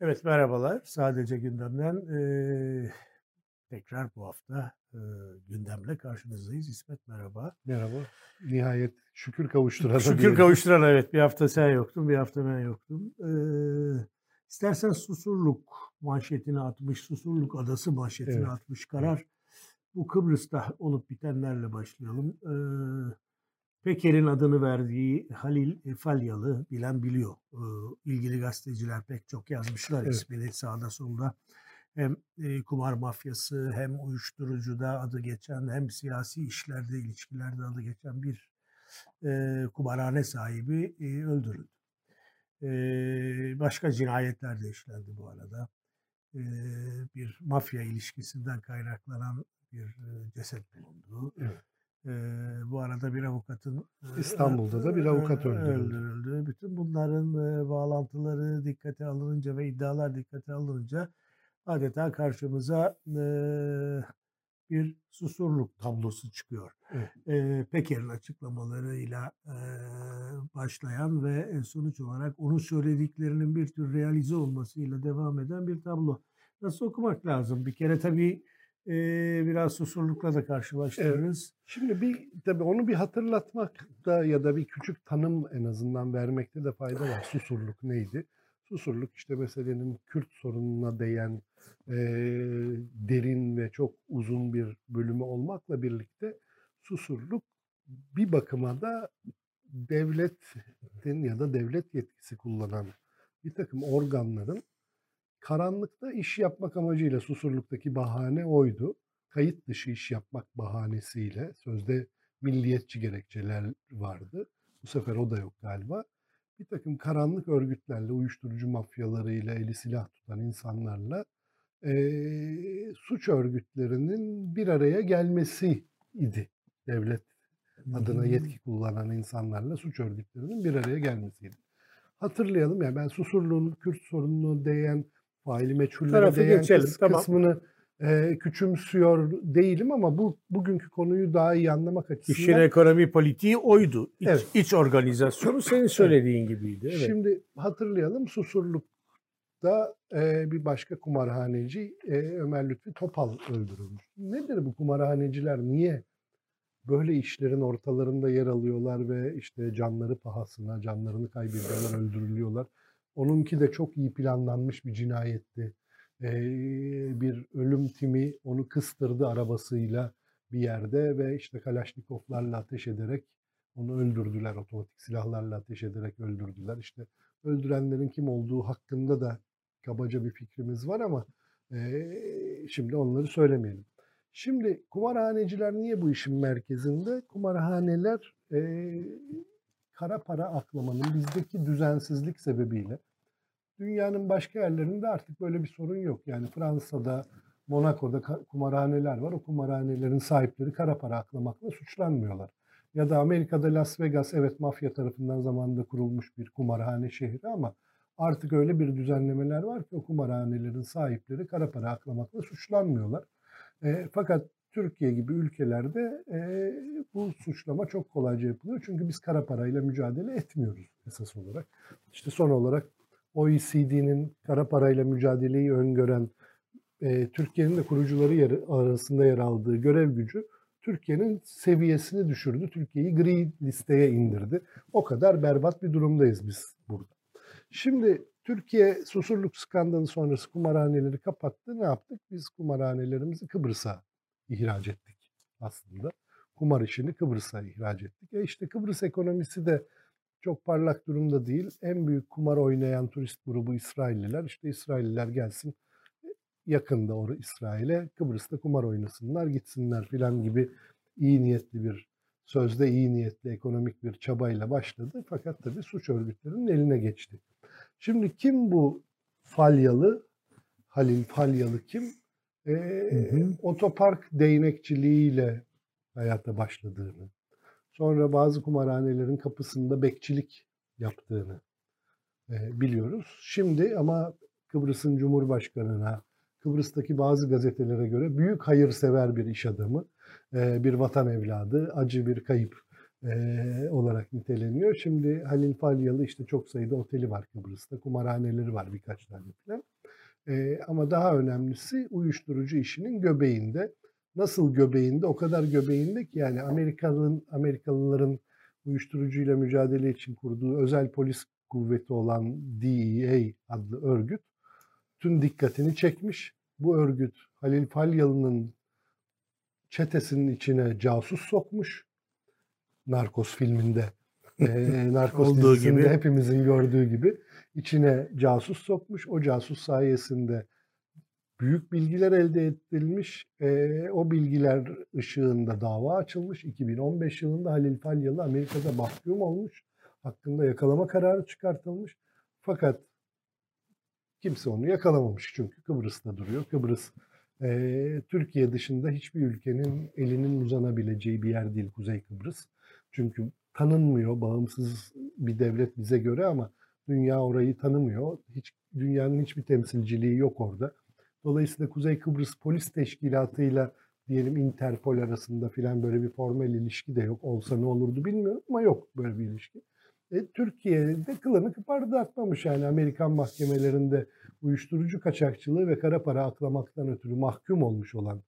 Evet merhabalar. Sadece gündemden eee, tekrar bu hafta eee, gündemle karşınızdayız. İsmet merhaba. Merhaba. Nihayet şükür kavuşturana Şükür kavuşturan evet. Bir hafta sen yoktun, bir hafta ben yoktum. Eee istersen Susurluk manşetini atmış, Susurluk Adası manşetini Evet. atmış karar. Bu Kıbrıs'ta olup bitenlerle başlayalım. Eee Peker'in adını verdiği Halil Falyalı bilen biliyor. Ee, ilgili gazeteciler pek çok yazmışlar Evet. ismini sağda solda. Hem e, kumar mafyası hem uyuşturucuda adı geçen hem siyasi işlerde ilişkilerde adı geçen bir e, kumarhane sahibi e, öldürüldü. Başka cinayetler de işlendi bu arada. Bir mafya ilişkisinden kaynaklanan bir ceset bulundu. Evet. Bu arada bir avukatın İstanbul'da da bir avukat öldürüldü. öldürüldü. Bütün bunların bağlantıları dikkate alınınca ve iddialar dikkate alınınca adeta karşımıza bir susurluk tablosu çıkıyor. Evet. Eee Peker'in açıklamalarıyla eee, başlayan ve en sonuç olarak onun söylediklerinin bir tür realize olmasıyla devam eden bir tablo. Nasıl okumak lazım? Bir kere tabii eee, biraz susurlukla da karşılaştırırız. Şimdi bir tabii onu bir hatırlatmakta ya da bir küçük tanım en azından vermekte de fayda var. Susurluk neydi? Susurluk işte meselenin Kürt sorununa değen eee, derin ve çok uzun bir bölümü olmakla birlikte Susurluk bir bakıma da devletin ya da devlet yetkisi kullanan bir takım organların karanlıkta iş yapmak amacıyla Susurluk'taki bahane oydu. Kayıt dışı iş yapmak bahanesiyle sözde milliyetçi gerekçeler vardı. Bu sefer o da yok galiba. Bir takım karanlık örgütlerle, uyuşturucu mafyalarıyla, eli silah tutan insanlarla eee, suç örgütlerinin bir araya gelmesi idi. Devlet adına yetki kullanan insanlarla suç örgütlerinin bir araya gelmesiydi. Hatırlayalım ya ben Susurluğun Kürt sorununu değen, faili meçhullere Tarafı değen geçelim, kıs- tamam. kısmını e, küçümsüyor değilim ama bu bugünkü konuyu daha iyi anlamak İşin açısından ekonomi politiği oydu. İç, Evet. iç organizasyonu senin söylediğin gibiydi. Evet. Şimdi hatırlayalım Susurluk'ta e, bir başka kumarhaneci e, Ömer Lütfi Topal öldürülmüş. Nedir bu kumarhaneciler? Niye böyle işlerin ortalarında yer alıyorlar ve işte canları pahasına, canlarını kaybediyorlar, öldürülüyorlar? Onunki de çok iyi planlanmış bir cinayetti. E, bir ölüm timi onu kıstırdı arabasıyla bir yerde ve işte Kalaşnikovlarla ateş ederek onu öldürdüler. Otomatik silahlarla ateş ederek öldürdüler. İşte öldürenlerin kim olduğu hakkında da kabaca bir fikrimiz var ama eee, şimdi onları söylemeyelim. Şimdi kumarhaneciler niye bu işin merkezinde? Kumarhaneler eee, kara para aklamanın bizdeki düzensizlik sebebiyle dünyanın başka yerlerinde artık böyle bir sorun yok. Yani Fransa'da, Monaco'da kumarhaneler var. O kumarhanelerin sahipleri kara para aklamakla suçlanmıyorlar. Ya da Amerika'da Las Vegas evet mafya tarafından zamanında kurulmuş bir kumarhane şehri ama artık öyle bir düzenlemeler var ki o kumarhanelerin sahipleri kara para aklamakla suçlanmıyorlar. E, fakat Türkiye gibi ülkelerde e, bu suçlama çok kolayca yapılıyor. Çünkü biz kara parayla mücadele etmiyoruz esas olarak. İşte son olarak OECD'nin kara parayla mücadeleyi öngören e, Türkiye'nin de kurucuları yer, arasında yer aldığı görev gücü Türkiye'nin seviyesini düşürdü. Türkiye'yi gri listeye indirdi. O kadar berbat bir durumdayız biz burada. Şimdi Türkiye susurluk skandalı sonrası kumarhaneleri kapattı. Ne yaptık? Biz kumarhanelerimizi Kıbrıs'a ihraç ettik aslında. Kumar işini Kıbrıs'a ihraç ettik. E işte Kıbrıs ekonomisi de çok parlak durumda değil. En büyük kumar oynayan turist grubu İsrailliler. İşte İsrailliler gelsin yakında or İsrail'e Kıbrıs'ta kumar oynasınlar gitsinler filan gibi iyi niyetli bir sözde iyi niyetli ekonomik bir çabayla başladı. Fakat tabii suç örgütlerinin eline geçti. Şimdi kim bu Falyalı? Halil Falyalı kim? Ee, Hı hı. Otopark değnekçiliğiyle hayata başladığını, sonra bazı kumarhanelerin kapısında bekçilik yaptığını e, biliyoruz. Şimdi ama Kıbrıs'ın Cumhurbaşkanı'na, Kıbrıs'taki bazı gazetelere göre büyük hayırsever bir iş adamı, e, bir vatan evladı, acı bir kayıp e, olarak niteleniyor. Şimdi Halil Falyalı işte çok sayıda oteli var Kıbrıs'ta, kumarhaneleri var birkaç tane falan. E, ama daha önemlisi uyuşturucu işinin göbeğinde. Nasıl göbeğinde? O kadar göbeğinde ki yani Amerikalıların Amerikalıların uyuşturucuyla mücadele için kurduğu özel polis kuvveti olan DEA adlı örgüt tüm dikkatini çekmiş. Bu örgüt Halil Falyalı'nın çetesinin içine casus sokmuş. Narkos filminde. E, Narkos Olduğu gibi. hepimizin gördüğü gibi içine casus sokmuş. O casus sayesinde büyük bilgiler elde edilmiş. E, o bilgiler ışığında dava açılmış. 2015 yılında Halil Falyalı Amerika'da mahkum olmuş. Hakkında yakalama kararı çıkartılmış. Fakat kimse onu yakalamamış çünkü Kıbrıs'ta duruyor. Kıbrıs e, Türkiye dışında hiçbir ülkenin elinin uzanabileceği bir yer değil Kuzey Kıbrıs. Çünkü tanınmıyor, bağımsız bir devlet bize göre ama dünya orayı tanımıyor. Hiç dünyanın hiçbir temsilciliği yok orada. Dolayısıyla Kuzey Kıbrıs Polis Teşkilatı ile diyelim Interpol arasında filan böyle bir formal ilişki de yok. Olsa ne olurdu bilmiyorum ama yok böyle bir ilişki. E, Türkiye'de kılını kıpırdatmamış yani Amerikan mahkemelerinde uyuşturucu kaçakçılığı ve kara para aklamaktan ötürü mahkum olmuş olan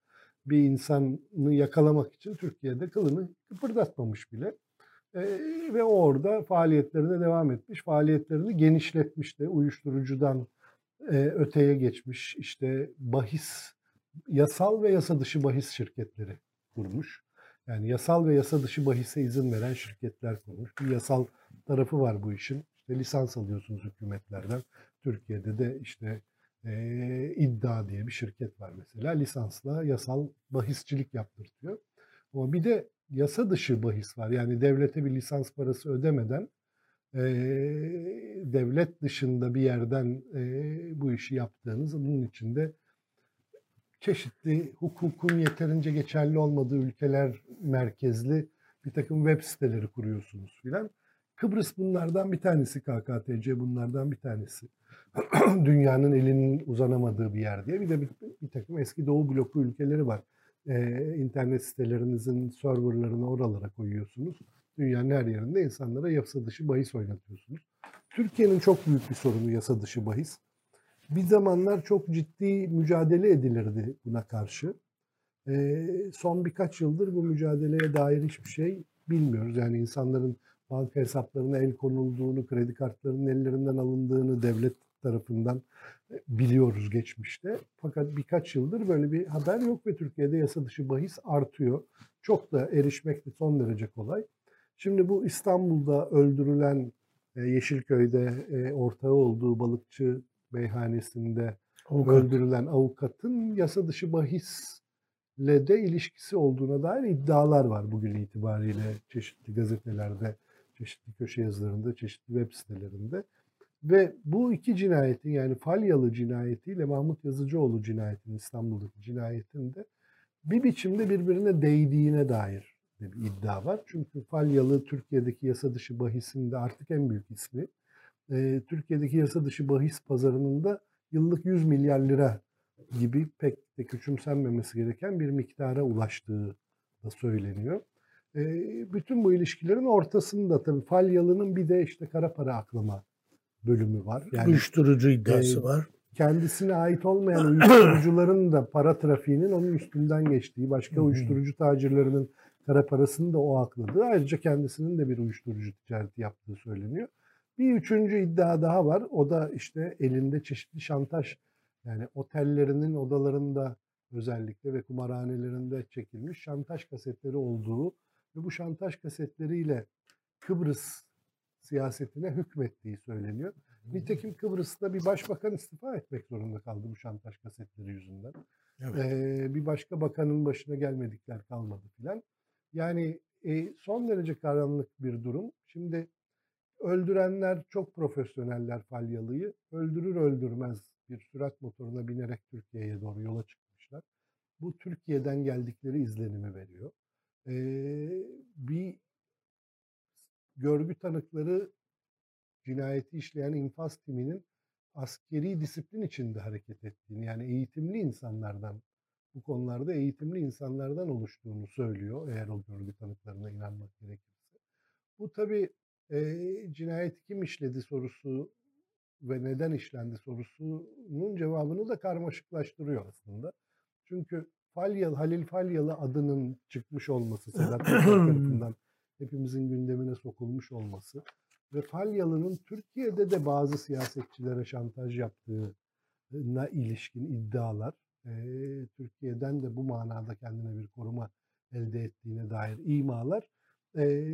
bir insanı yakalamak için Türkiye'de kılını kıpırdatmamış bile. E, ve orada faaliyetlerine devam etmiş. Faaliyetlerini genişletmiş de uyuşturucudan e, öteye geçmiş. İşte bahis, yasal ve yasa dışı bahis şirketleri kurmuş. Yani yasal ve yasa dışı bahise izin veren şirketler kurmuş. Bir yasal tarafı var bu işin. İşte lisans alıyorsunuz hükümetlerden. Türkiye'de de işte e, iddia diye bir şirket var mesela. Lisansla yasal bahisçilik yaptırtıyor. Ama bir de yasa dışı bahis var. Yani devlete bir lisans parası ödemeden e, devlet dışında bir yerden e, bu işi yaptığınız, bunun içinde çeşitli hukukun yeterince geçerli olmadığı ülkeler merkezli bir takım web siteleri kuruyorsunuz filan. Kıbrıs bunlardan bir tanesi, KKTC bunlardan bir tanesi. Dünyanın elinin uzanamadığı bir yer diye. Bir de bir, bir takım eski Doğu bloku ülkeleri var. Ee, internet sitelerinizin serverlarını oralara koyuyorsunuz. Dünyanın her yerinde insanlara yasa dışı bahis oynatıyorsunuz. Türkiye'nin çok büyük bir sorunu yasa dışı bahis. Bir zamanlar çok ciddi mücadele edilirdi buna karşı. Ee, son birkaç yıldır bu mücadeleye dair hiçbir şey bilmiyoruz. Yani insanların banka hesaplarına el konulduğunu, kredi kartlarının ellerinden alındığını devlet tarafından e, biliyoruz geçmişte. Fakat birkaç yıldır böyle bir haber yok ve Türkiye'de yasa dışı bahis artıyor. Çok da erişmek de son derece kolay. Şimdi bu İstanbul'da öldürülen e, Yeşilköy'de e, ortağı olduğu balıkçı meyhanesinde Avukat. öldürülen avukatın yasa dışı bahisle de ilişkisi olduğuna dair iddialar var bugün itibariyle çeşitli gazetelerde çeşitli köşe yazılarında, çeşitli web sitelerinde. Ve bu iki cinayetin yani Falyalı cinayetiyle Mahmut Yazıcıoğlu cinayetinin İstanbul'daki cinayetinde bir biçimde birbirine değdiğine dair bir iddia var. Çünkü Falyalı Türkiye'deki yasa dışı bahisinde artık en büyük ismi. Ee, Türkiye'deki yasa dışı bahis pazarının da yıllık 100 milyar lira gibi pek de küçümsenmemesi gereken bir miktara ulaştığı da söyleniyor bütün bu ilişkilerin ortasında tabii Falyalı'nın bir de işte kara para aklama bölümü var. Yani, Uyuşturucu iddiası e, var. Kendisine ait olmayan uyuşturucuların da para trafiğinin onun üstünden geçtiği, başka uyuşturucu tacirlerinin kara parasını da o akladığı, ayrıca kendisinin de bir uyuşturucu ticareti yaptığı söyleniyor. Bir üçüncü iddia daha var. O da işte elinde çeşitli şantaj yani otellerinin odalarında özellikle ve kumarhanelerinde çekilmiş şantaj kasetleri olduğu ve bu şantaj kasetleriyle Kıbrıs siyasetine hükmettiği söyleniyor. Nitekim Kıbrıs'ta bir başbakan istifa etmek zorunda kaldı bu şantaj kasetleri yüzünden. Evet. Ee, bir başka bakanın başına gelmedikler kalmadı filan. Yani e, son derece karanlık bir durum. Şimdi öldürenler çok profesyoneller Falyalı'yı. Öldürür öldürmez bir sürat motoruna binerek Türkiye'ye doğru yola çıkmışlar. Bu Türkiye'den geldikleri izlenimi veriyor e, bir görgü tanıkları cinayeti işleyen infaz timinin askeri disiplin içinde hareket ettiğini yani eğitimli insanlardan bu konularda eğitimli insanlardan oluştuğunu söylüyor eğer o görgü tanıklarına inanmak gerekirse. Bu tabi e, cinayeti kim işledi sorusu ve neden işlendi sorusunun cevabını da karmaşıklaştırıyor aslında. Çünkü Falyalı, Halil Falyalı adının çıkmış olması Sedat tarafından hepimizin gündemine sokulmuş olması ve Falyalı'nın Türkiye'de de bazı siyasetçilere şantaj yaptığına ilişkin iddialar, e, Türkiye'den de bu manada kendine bir koruma elde ettiğine dair imalar, e,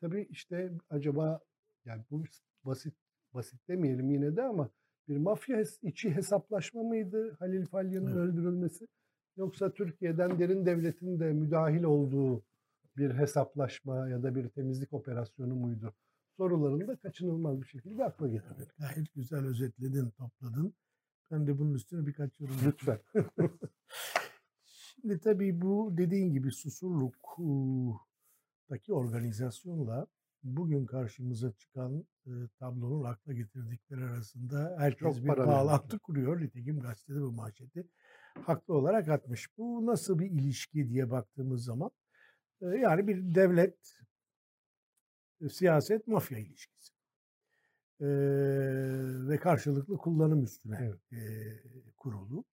tabii işte acaba yani bu basit basit demeyelim yine de ama bir mafya içi hesaplaşma mıydı Halil Falyalı'nın evet. öldürülmesi? Yoksa Türkiye'den derin devletin de müdahil olduğu bir hesaplaşma ya da bir temizlik operasyonu muydu? Sorularını da kaçınılmaz bir şekilde akla getirdi. Evet, gayet güzel özetledin, topladın. Ben de bunun üstüne birkaç yorum Lütfen. Şimdi tabii bu dediğin gibi Susurluk'taki organizasyonla bugün karşımıza çıkan e, tablonun akla getirdikleri arasında herkes Çok bir bağlantı kuruyor. Nitekim gazetede bu manşeti haklı olarak atmış. Bu nasıl bir ilişki diye baktığımız zaman yani bir devlet, siyaset, mafya ilişkisi. E, ve karşılıklı kullanım üstüne evet. e, kurulu.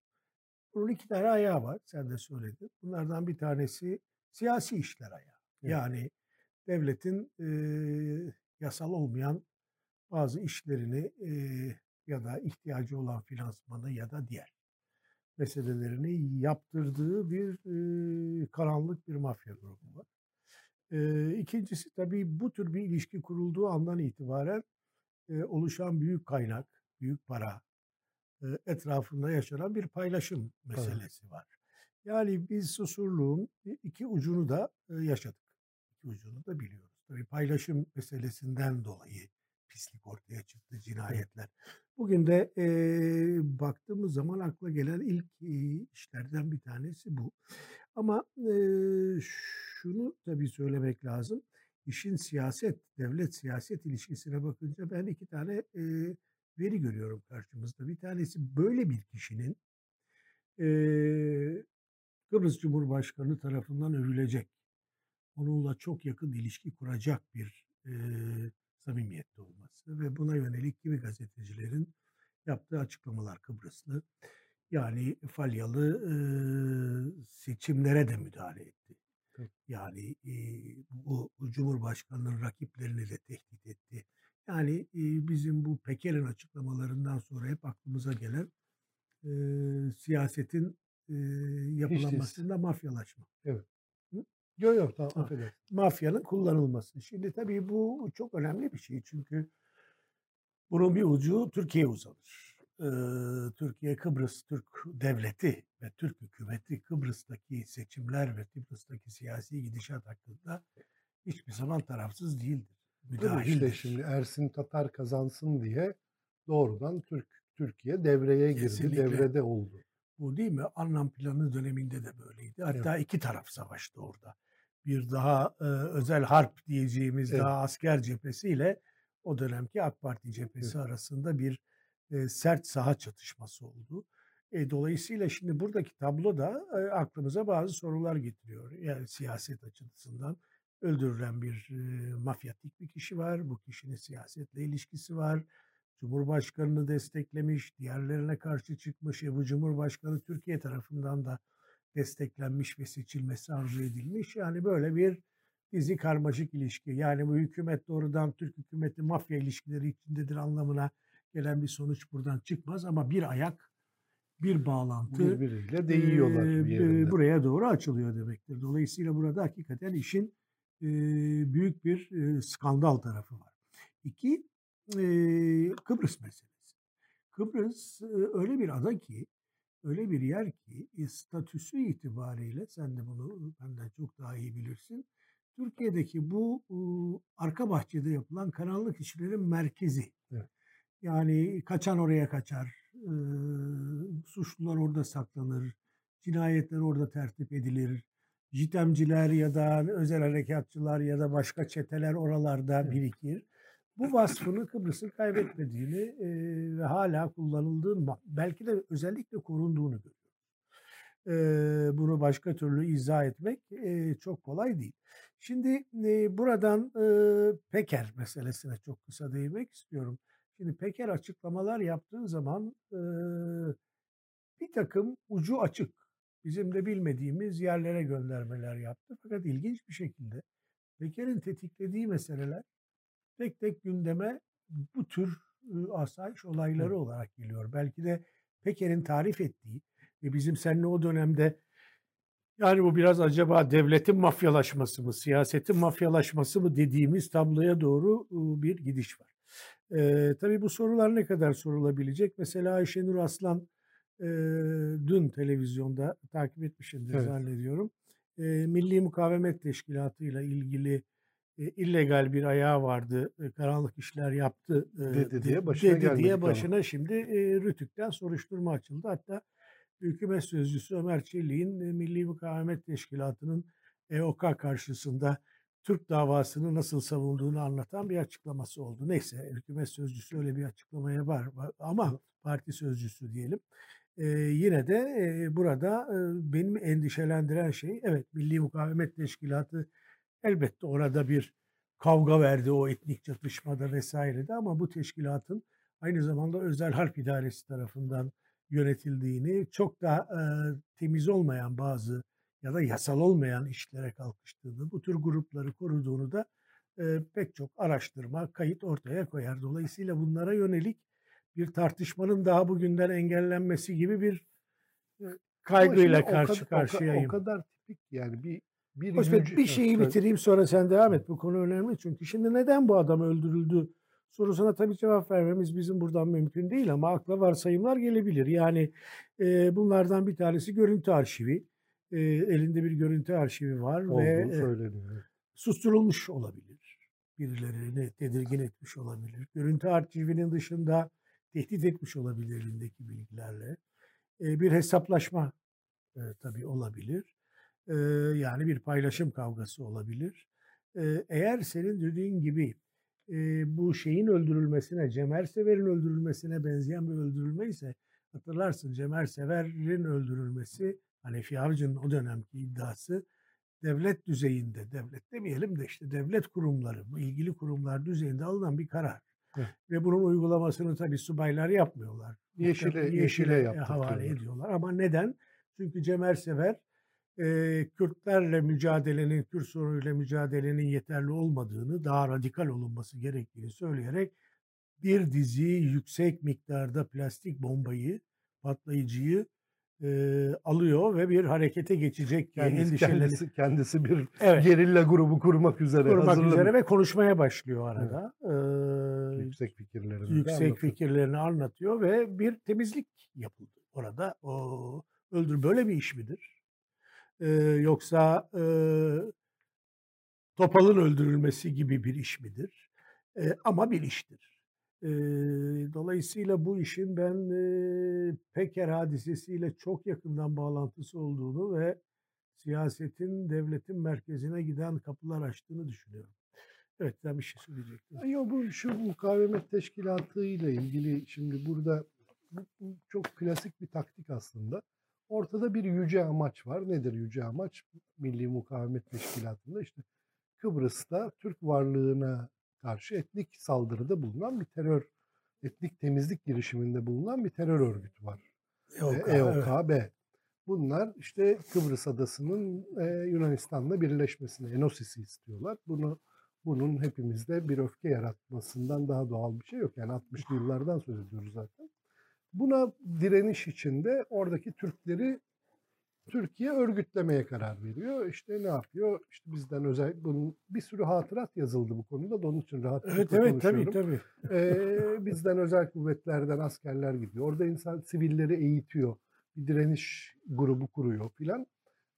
Bunun iki tane ayağı var. Sen de söyledin. Bunlardan bir tanesi siyasi işler ayağı. Evet. Yani devletin e, yasal olmayan bazı işlerini e, ya da ihtiyacı olan finansmanı ya da diğer meselelerini yaptırdığı bir e, karanlık bir mafya grubu var. E, ikincisi tabii bu tür bir ilişki kurulduğu andan itibaren e, oluşan büyük kaynak, büyük para e, etrafında yaşanan bir paylaşım meselesi evet. var. Yani biz susurluğun iki ucunu da e, yaşadık. İki ucunu da biliyoruz. Tabii paylaşım meselesinden dolayı pislik ortaya çıktı, cinayetler. Bugün de e, baktığımız zaman akla gelen ilk e, işlerden bir tanesi bu. Ama e, şunu tabii söylemek lazım. İşin siyaset, devlet siyaset ilişkisine bakınca ben iki tane e, veri görüyorum karşımızda. Bir tanesi böyle bir kişinin e, Kıbrıs Cumhurbaşkanı tarafından övülecek, onunla çok yakın ilişki kuracak bir e, samimiyette olması ve buna yönelik kimi gazetecilerin yaptığı açıklamalar Kıbrıslı. Yani Falyalı e, seçimlere de müdahale etti. Yani e, bu Cumhurbaşkanı'nın rakiplerini de tehdit etti. Yani e, bizim bu Peker'in açıklamalarından sonra hep aklımıza gelen e, siyasetin e, yapılanmasında mafyalaşma. Evet. Yok yok tamam affedersin. Mafyanın kullanılması. Şimdi tabii bu çok önemli bir şey çünkü bunun bir ucu Türkiye'ye uzanır. Ee, Türkiye Kıbrıs Türk devleti ve Türk hükümeti Kıbrıs'taki seçimler ve Kıbrıs'taki siyasi gidişat hakkında hiçbir zaman tarafsız değildir. Müdahildir. İşte şimdi Ersin Tatar kazansın diye doğrudan Türk Türkiye devreye girdi, Kesinlikle. devrede oldu. Bu değil mi? Anlam planı döneminde de böyleydi. Hatta evet. iki taraf savaştı orada bir daha e, özel harp diyeceğimiz evet. daha asker cephesiyle o dönemki AK Parti cephesi evet. arasında bir e, sert saha çatışması oldu. E, dolayısıyla şimdi buradaki tablo da e, aklımıza bazı sorular getiriyor. Yani siyaset açısından öldürülen bir e, mafyatik bir kişi var. Bu kişinin siyasetle ilişkisi var. Cumhurbaşkanını desteklemiş, diğerlerine karşı çıkmış. E, bu Cumhurbaşkanı Türkiye tarafından da desteklenmiş ve seçilmesi arzu edilmiş. Yani böyle bir dizi karmaşık ilişki. Yani bu hükümet doğrudan Türk hükümeti mafya ilişkileri içindedir anlamına gelen bir sonuç buradan çıkmaz ama bir ayak bir bağlantı birbiriyle değiyorlar e, bir buraya doğru açılıyor demektir. Dolayısıyla burada hakikaten işin e, büyük bir e, skandal tarafı var. İki, e, Kıbrıs meselesi. Kıbrıs e, öyle bir ada ki öyle bir yer ki e, statüsü itibariyle sen de bunu benden çok daha iyi bilirsin. Türkiye'deki bu e, arka bahçede yapılan karanlık işlerin merkezi. Evet. Yani kaçan oraya kaçar, e, suçlular orada saklanır, cinayetler orada tertip edilir, jitemciler ya da özel harekatçılar ya da başka çeteler oralarda evet. birikir bu vasfını Kıbrıs'ın kaybetmediğini e, ve hala kullanıldığını belki de özellikle korunduğunu görüyoruz. E, bunu başka türlü izah etmek e, çok kolay değil. Şimdi e, buradan e, Peker meselesine çok kısa değinmek istiyorum. Şimdi Peker açıklamalar yaptığı zaman e, bir takım ucu açık, bizim de bilmediğimiz yerlere göndermeler yaptı. Fakat ilginç bir şekilde Peker'in tetiklediği meseleler tek tek gündeme bu tür asayiş olayları olarak geliyor. Belki de Peker'in tarif ettiği ve bizim seninle o dönemde yani bu biraz acaba devletin mafyalaşması mı, siyasetin mafyalaşması mı dediğimiz tabloya doğru bir gidiş var. Ee, tabii bu sorular ne kadar sorulabilecek? Mesela Ayşenur Aslan e, dün televizyonda takip etmişimdir evet. zannediyorum. E, Milli Mukavemet Teşkilatı ile ilgili e, illegal bir ayağı vardı, e, karanlık işler yaptı e, dedi diye başına, dedi diye başına ama. şimdi e, Rütük'ten soruşturma açıldı. Hatta Hükümet Sözcüsü Ömer Çelik'in e, Milli Mukavemet Teşkilatı'nın EOK karşısında Türk davasını nasıl savunduğunu anlatan bir açıklaması oldu. Neyse hükümet sözcüsü öyle bir açıklamaya var, ama parti sözcüsü diyelim. Ee, yine de e, burada e, benim endişelendiren şey evet Milli Mukavemet Teşkilatı elbette orada bir kavga verdi o etnik çatışmada vesairede ama bu teşkilatın aynı zamanda özel harp idaresi tarafından yönetildiğini, çok da e, temiz olmayan bazı ya da yasal olmayan işlere kalkıştığını, bu tür grupları koruduğunu da e, pek çok araştırma, kayıt ortaya koyar. Dolayısıyla bunlara yönelik bir tartışmanın daha bugünden engellenmesi gibi bir e, kaygıyla karşı kadar, karşıyayım. O kadar tipik yani bir bir, yüce, bir şeyi bitireyim sonra sen devam et. Bu konu önemli çünkü şimdi neden bu adam öldürüldü sorusuna tabii cevap vermemiz bizim buradan mümkün değil ama akla varsayımlar gelebilir. Yani e, bunlardan bir tanesi görüntü arşivi. E, elinde bir görüntü arşivi var Olduğu ve e, susturulmuş olabilir. Birilerini tedirgin etmiş olabilir. Görüntü arşivinin dışında tehdit etmiş olabilir elindeki bilgilerle. E, bir hesaplaşma e, tabii olabilir. E, yani bir paylaşım kavgası olabilir. E, eğer senin dediğin gibi e, bu şeyin öldürülmesine, Cemer Sever'in öldürülmesine benzeyen bir öldürülme ise hatırlarsın Cemer Sever'in öldürülmesi Hanefi Avcı'nın o dönemki iddiası devlet düzeyinde, devlet demeyelim de işte devlet kurumları, bu ilgili kurumlar düzeyinde alınan bir karar. Evet. Ve bunun uygulamasını tabii subaylar yapmıyorlar. Yeşile, yeşile, yeşile havale ediyorlar. Ama neden? Çünkü Cemer Sever e, Kürtlerle mücadelenin, Kürt sorunuyla mücadelenin yeterli olmadığını, daha radikal olunması gerektiğini söyleyerek bir dizi yüksek miktarda plastik bombayı, patlayıcıyı e, alıyor ve bir harekete geçecek kendisi, kendisi, kendisi bir evet. gerilla grubu kurmak üzere kurmak hazırlanıyor. üzere ve konuşmaya başlıyor arada. Evet. Ee, yüksek fikirlerini yüksek anlatıyor. fikirlerini anlatıyor ve bir temizlik yapıldı orada. O öldür böyle bir iş midir? E, yoksa e, Topal'ın öldürülmesi gibi bir iş midir? E, ama bir iştir. E, dolayısıyla bu işin ben e, Peker hadisesiyle çok yakından bağlantısı olduğunu ve siyasetin devletin merkezine giden kapılar açtığını düşünüyorum. Evet sen bir şey söyleyecektin. Yok bu şu mukavemet teşkilatı ile ilgili şimdi burada bu, bu çok klasik bir taktik aslında. Ortada bir yüce amaç var. Nedir yüce amaç? Milli Mukavemet Teşkilatı'nda işte Kıbrıs'ta Türk varlığına karşı etnik saldırıda bulunan bir terör, etnik temizlik girişiminde bulunan bir terör örgütü var. EOK, EOKB. Evet. Bunlar işte Kıbrıs adasının e, Yunanistan'la birleşmesini, Enosis'i istiyorlar. Bunu bunun hepimizde bir öfke yaratmasından daha doğal bir şey yok. Yani 60'lı yıllardan söz ediyoruz zaten. Buna direniş içinde oradaki Türkleri Türkiye örgütlemeye karar veriyor. İşte ne yapıyor? İşte bizden özel bunun bir sürü hatırat yazıldı bu konuda da onun için rahat Evet evet tabii tabii. Ee, bizden özel kuvvetlerden askerler gidiyor. Orada insan sivilleri eğitiyor. Bir direniş grubu kuruyor filan.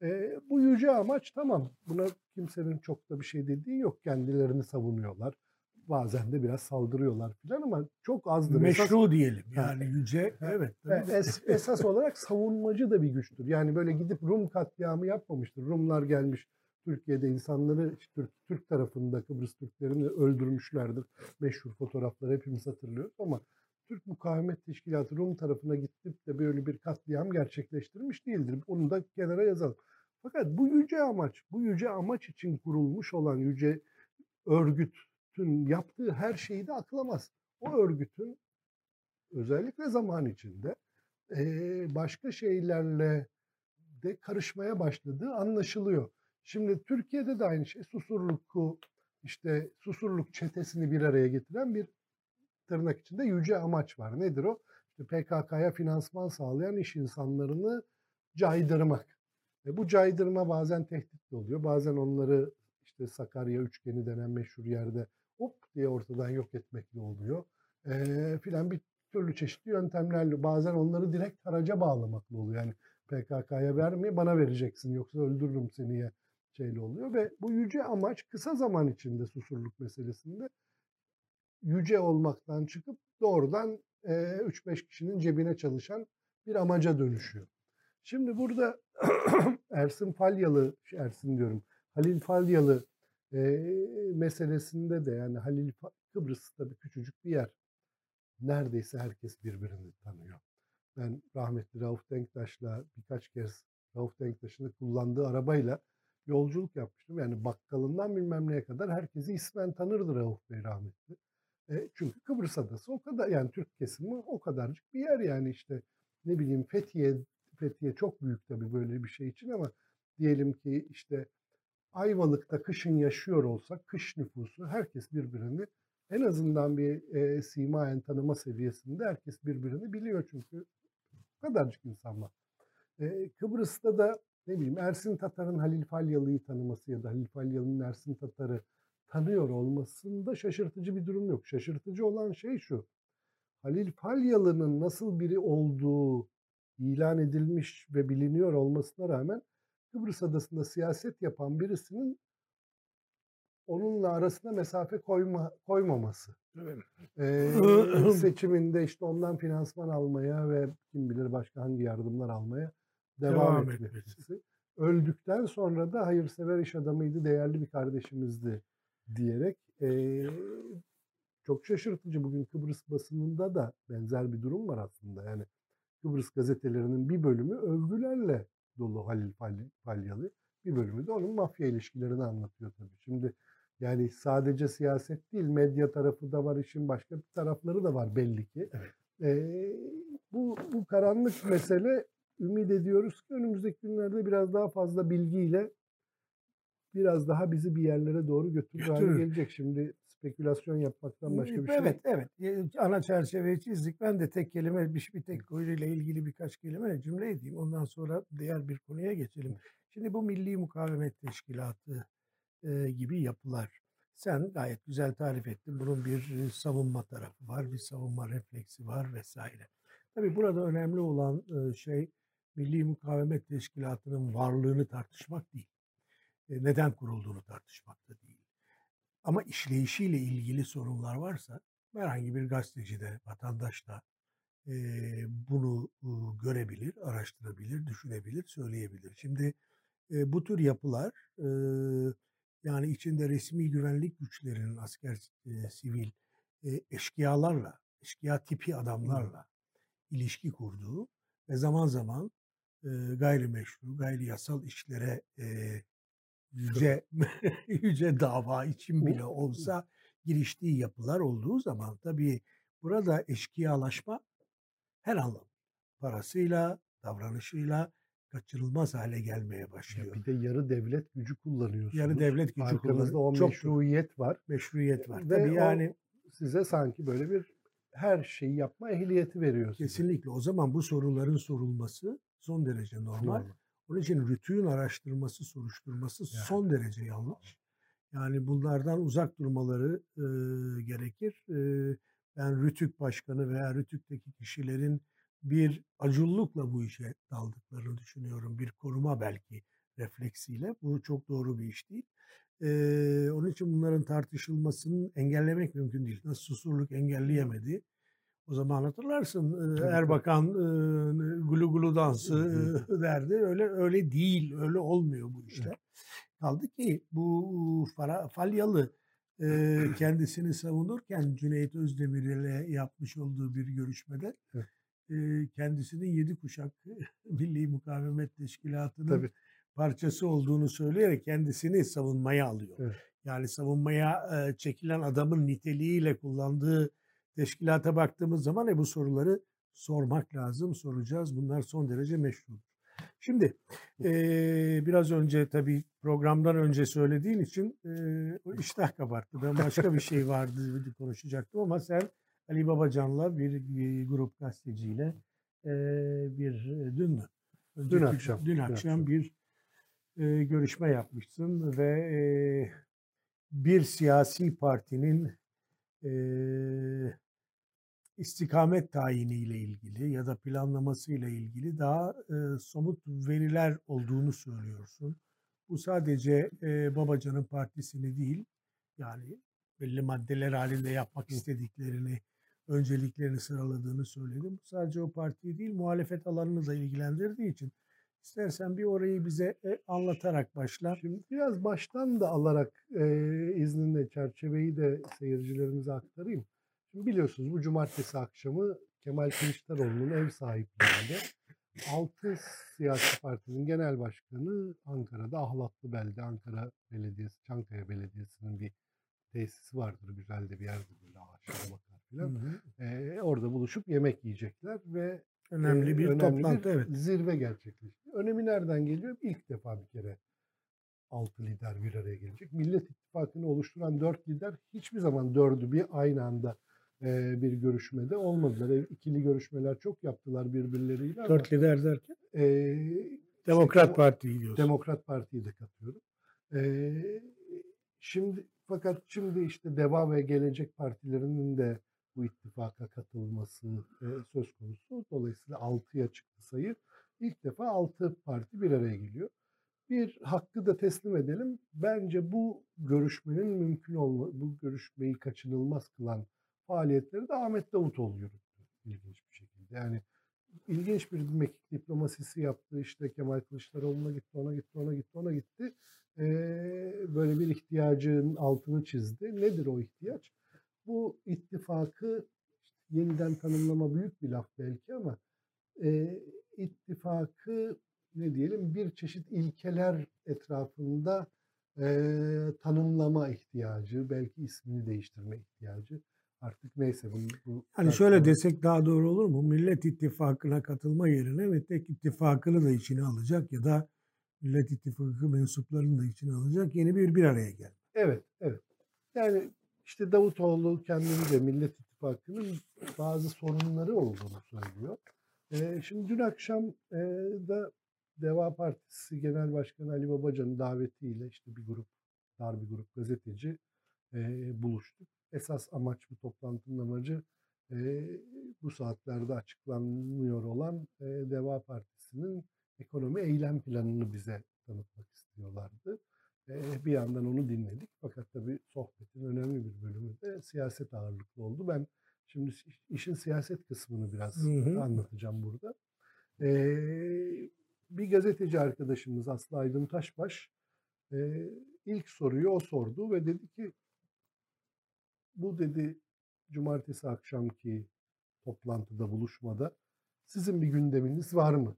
Ee, bu yüce amaç tamam. Buna kimsenin çok da bir şey dediği yok. Kendilerini savunuyorlar bazen de biraz saldırıyorlar falan ama çok azdır. Meşru esas, diyelim yani yüce evet. Es, esas olarak savunmacı da bir güçtür. Yani böyle gidip Rum katliamı yapmamıştır. Rumlar gelmiş Türkiye'de insanları Türk, Türk tarafında Kıbrıs Türklerini öldürmüşlerdir. Meşhur fotoğrafları hepimiz hatırlıyoruz ama Türk Mukavemet Teşkilatı Rum tarafına gidip de böyle bir katliam gerçekleştirmiş değildir. Onu da kenara yazalım. Fakat bu yüce amaç, bu yüce amaç için kurulmuş olan yüce örgüt, tüm yaptığı her şeyi de aklamaz. o örgütün özellikle zaman içinde başka şeylerle de karışmaya başladığı anlaşılıyor. Şimdi Türkiye'de de aynı şey Susurluk'u işte Susurluk çetesini bir araya getiren bir tırnak içinde yüce amaç var. Nedir o? İşte PKK'ya finansman sağlayan iş insanlarını caydırmak. E bu caydırma bazen tehdit oluyor. Bazen onları işte Sakarya üçgeni denen meşhur yerde hop diye ortadan yok etmekle oluyor. E, filan bir türlü çeşitli yöntemlerle bazen onları direkt haraca bağlamakla oluyor. Yani PKK'ya vermeye bana vereceksin yoksa öldürürüm seni şeyle oluyor ve bu yüce amaç kısa zaman içinde susurluk meselesinde yüce olmaktan çıkıp doğrudan e, 3-5 kişinin cebine çalışan bir amaca dönüşüyor. Şimdi burada Ersin Falyalı, Ersin diyorum, Halil Falyalı e, meselesinde de yani Halil Kıbrıs tabii küçücük bir yer. Neredeyse herkes birbirini tanıyor. Ben rahmetli Rauf Denktaş'la birkaç kez Rauf Denktaş'ın kullandığı arabayla yolculuk yapmıştım. Yani bakkalından bilmem neye kadar herkesi ismen tanırdı Rauf Bey rahmetli. E, çünkü Kıbrıs Adası o kadar yani Türk kesimi o kadarcık bir yer yani işte ne bileyim Fethiye Fethiye çok büyük tabii böyle bir şey için ama diyelim ki işte Ayvalık'ta kışın yaşıyor olsak kış nüfusu herkes birbirini en azından bir e, simayen tanıma seviyesinde herkes birbirini biliyor çünkü kadarcık insan var. E, Kıbrıs'ta da ne bileyim Ersin Tatar'ın Halil Falyalı'yı tanıması ya da Halil Falyalı'nın Ersin Tatar'ı tanıyor olmasında şaşırtıcı bir durum yok. Şaşırtıcı olan şey şu. Halil Falyalı'nın nasıl biri olduğu ilan edilmiş ve biliniyor olmasına rağmen Kıbrıs Adası'nda siyaset yapan birisinin onunla arasına mesafe koyma, koymaması. Evet. Ee, seçiminde işte ondan finansman almaya ve kim bilir başka hangi yardımlar almaya devam, devam etmesi. Öldükten sonra da hayırsever iş adamıydı, değerli bir kardeşimizdi diyerek e, çok şaşırtıcı. Bugün Kıbrıs basınında da benzer bir durum var aslında. Yani Kıbrıs gazetelerinin bir bölümü övgülerle dolu Halil Falyalı. Bir bölümü de onun mafya ilişkilerini anlatıyor tabii. Şimdi yani sadece siyaset değil, medya tarafı da var, işin başka bir tarafları da var belli ki. Evet. Ee, bu, bu karanlık mesele ümit ediyoruz ki önümüzdeki günlerde biraz daha fazla bilgiyle biraz daha bizi bir yerlere doğru götürür hale gelecek. Şimdi spekülasyon yapmaktan başka bir şey Evet, evet. Ana çerçeveyi çizdik. Ben de tek kelime, bir, bir tek konuyla ilgili birkaç kelime cümle edeyim. Ondan sonra diğer bir konuya geçelim. Şimdi bu Milli Mukavemet Teşkilatı e, gibi yapılar. Sen gayet güzel tarif ettin. Bunun bir savunma tarafı var, bir savunma refleksi var vesaire. Tabii burada önemli olan e, şey Milli Mukavemet Teşkilatı'nın varlığını tartışmak değil. E, neden kurulduğunu tartışmak da değil. Ama işleyişiyle ilgili sorunlar varsa herhangi bir gazeteci de, vatandaş da e, bunu e, görebilir, araştırabilir, düşünebilir, söyleyebilir. Şimdi e, bu tür yapılar e, yani içinde resmi güvenlik güçlerinin asker, e, sivil e, eşkıyalarla, eşkıya tipi adamlarla ilişki kurduğu ve zaman zaman e, gayrimeşru, gayri yasal işlere e, yüce yüce dava için bile olsa giriştiği yapılar olduğu zaman tabii burada eşkıyalaşma her anlamda parasıyla, davranışıyla kaçırılmaz hale gelmeye başlıyor. Ya bir de yarı devlet gücü kullanıyorsunuz. Yarı devlet gücü kullanıyorsunuz. o Çok meşruiyet var. Meşruiyet var. Ve Tabii yani size sanki böyle bir her şeyi yapma ehliyeti veriyor. Kesinlikle. O zaman bu soruların sorulması son derece normal. normal. Onun için rütüğün araştırması, soruşturması yani. son derece yanlış. Yani bunlardan uzak durmaları e, gerekir. E, ben Rütük Başkanı veya Rütük'teki kişilerin bir acullukla bu işe daldıklarını düşünüyorum. Bir koruma belki refleksiyle. Bu çok doğru bir iş değil. Ee, onun için bunların tartışılmasını engellemek mümkün değil. Nasıl susurluk engelleyemedi. O zaman hatırlarsın e, Erbakan e, gulu gulu dansı e, derdi. Öyle öyle değil, öyle olmuyor bu işler. Kaldı ki bu Fara, Falyalı e, kendisini savunurken Cüneyt Özdemir ile yapmış olduğu bir görüşmede e, kendisinin yedi kuşak Milli Mukavemet Teşkilatı'nın Tabii. parçası olduğunu söyleyerek kendisini savunmaya alıyor. Evet. Yani savunmaya e, çekilen adamın niteliğiyle kullandığı teşkilata baktığımız zaman e, bu soruları sormak lazım, soracağız. Bunlar son derece meşru. Şimdi e, biraz önce tabii programdan önce söylediğin için e, iştah kabarttı. Ben başka bir şey vardı konuşacaktım ama sen Ali Babacan'la bir, bir grup gazeteciyle e, bir dün mü? Önceki, dün akşam. Dün akşam bir e, görüşme yapmışsın ve e, bir siyasi partinin e, istikamet tayiniyle ilgili ya da planlamasıyla ilgili daha e, somut veriler olduğunu söylüyorsun. Bu sadece e, Babacan'ın partisini değil, yani belli maddeler halinde yapmak istediklerini, önceliklerini sıraladığını söyledim. Bu sadece o partiyi değil, muhalefet alanını da ilgilendirdiği için istersen bir orayı bize e, anlatarak başla. Şimdi biraz baştan da alarak e, izninle çerçeveyi de seyircilerimize aktarayım. Şimdi biliyorsunuz bu cumartesi akşamı Kemal Kılıçdaroğlu'nun ev sahipliğinde 6 siyasi partinin genel başkanı Ankara'da Ahlatlı Belde, Ankara Belediyesi, Çankaya Belediyesi'nin bir tesisi vardır. Güzel de bir yerdir böyle ağaçlara bakar filan. Ee, orada buluşup yemek yiyecekler ve önemli bir e, önemli toplantı bir evet. zirve gerçekleşti. Önemi nereden geliyor? İlk defa bir kere altı lider bir araya gelecek. Millet İttifakı'nı oluşturan dört lider hiçbir zaman dördü bir aynı anda bir görüşmede olmadılar. İkili görüşmeler çok yaptılar birbirleriyle. Dört lider derken? E, Demokrat şey, Parti'yi diyorsun. Demokrat Parti'yi de katıyorum. E, şimdi fakat şimdi işte Deva ve Gelecek Partilerinin de bu ittifaka katılması e, söz konusu. Dolayısıyla 6'ya çıktı sayı. İlk defa 6 parti bir araya geliyor. Bir hakkı da teslim edelim. Bence bu görüşmenin mümkün olma, bu görüşmeyi kaçınılmaz kılan faaliyetleri de Ahmet Davutoğlu yürüttü ilginç bir şekilde. Yani ilginç bir mekik diplomasisi yaptı. İşte Kemal Kılıçdaroğlu'na gitti, ona gitti, ona gitti, ona gitti. Ee, böyle bir ihtiyacın altını çizdi. Nedir o ihtiyaç? Bu ittifakı yeniden tanımlama büyük bir laf belki ama e, ittifakı ne diyelim bir çeşit ilkeler etrafında e, tanımlama ihtiyacı, belki ismini değiştirme ihtiyacı artık neyse. Bu, bu hani şöyle desek daha doğru olur mu? Millet İttifakı'na katılma yerine ve tek ittifakını da içine alacak ya da Millet İttifakı mensuplarını da içine alacak yeni bir bir araya gelme. Evet, evet. Yani işte Davutoğlu kendince Millet İttifakı'nın bazı sorunları olduğunu söylüyor. Ee, şimdi dün akşam e, da Deva Partisi Genel Başkanı Ali Babacan'ın davetiyle işte bir grup, dar bir grup gazeteci e, buluştuk esas amaç bu toplantının amacı e, bu saatlerde açıklanmıyor olan e, Deva Partisi'nin ekonomi eylem planını bize tanıtmak istiyorlardı. E, bir yandan onu dinledik fakat tabii sohbetin önemli bir bölümü de siyaset ağırlıklı oldu. Ben şimdi işin siyaset kısmını biraz hı hı. anlatacağım burada. E, bir gazeteci arkadaşımız Aslı Aydın Taşbaş e, ilk soruyu o sordu ve dedi ki bu dedi cumartesi akşamki toplantıda, buluşmada sizin bir gündeminiz var mı?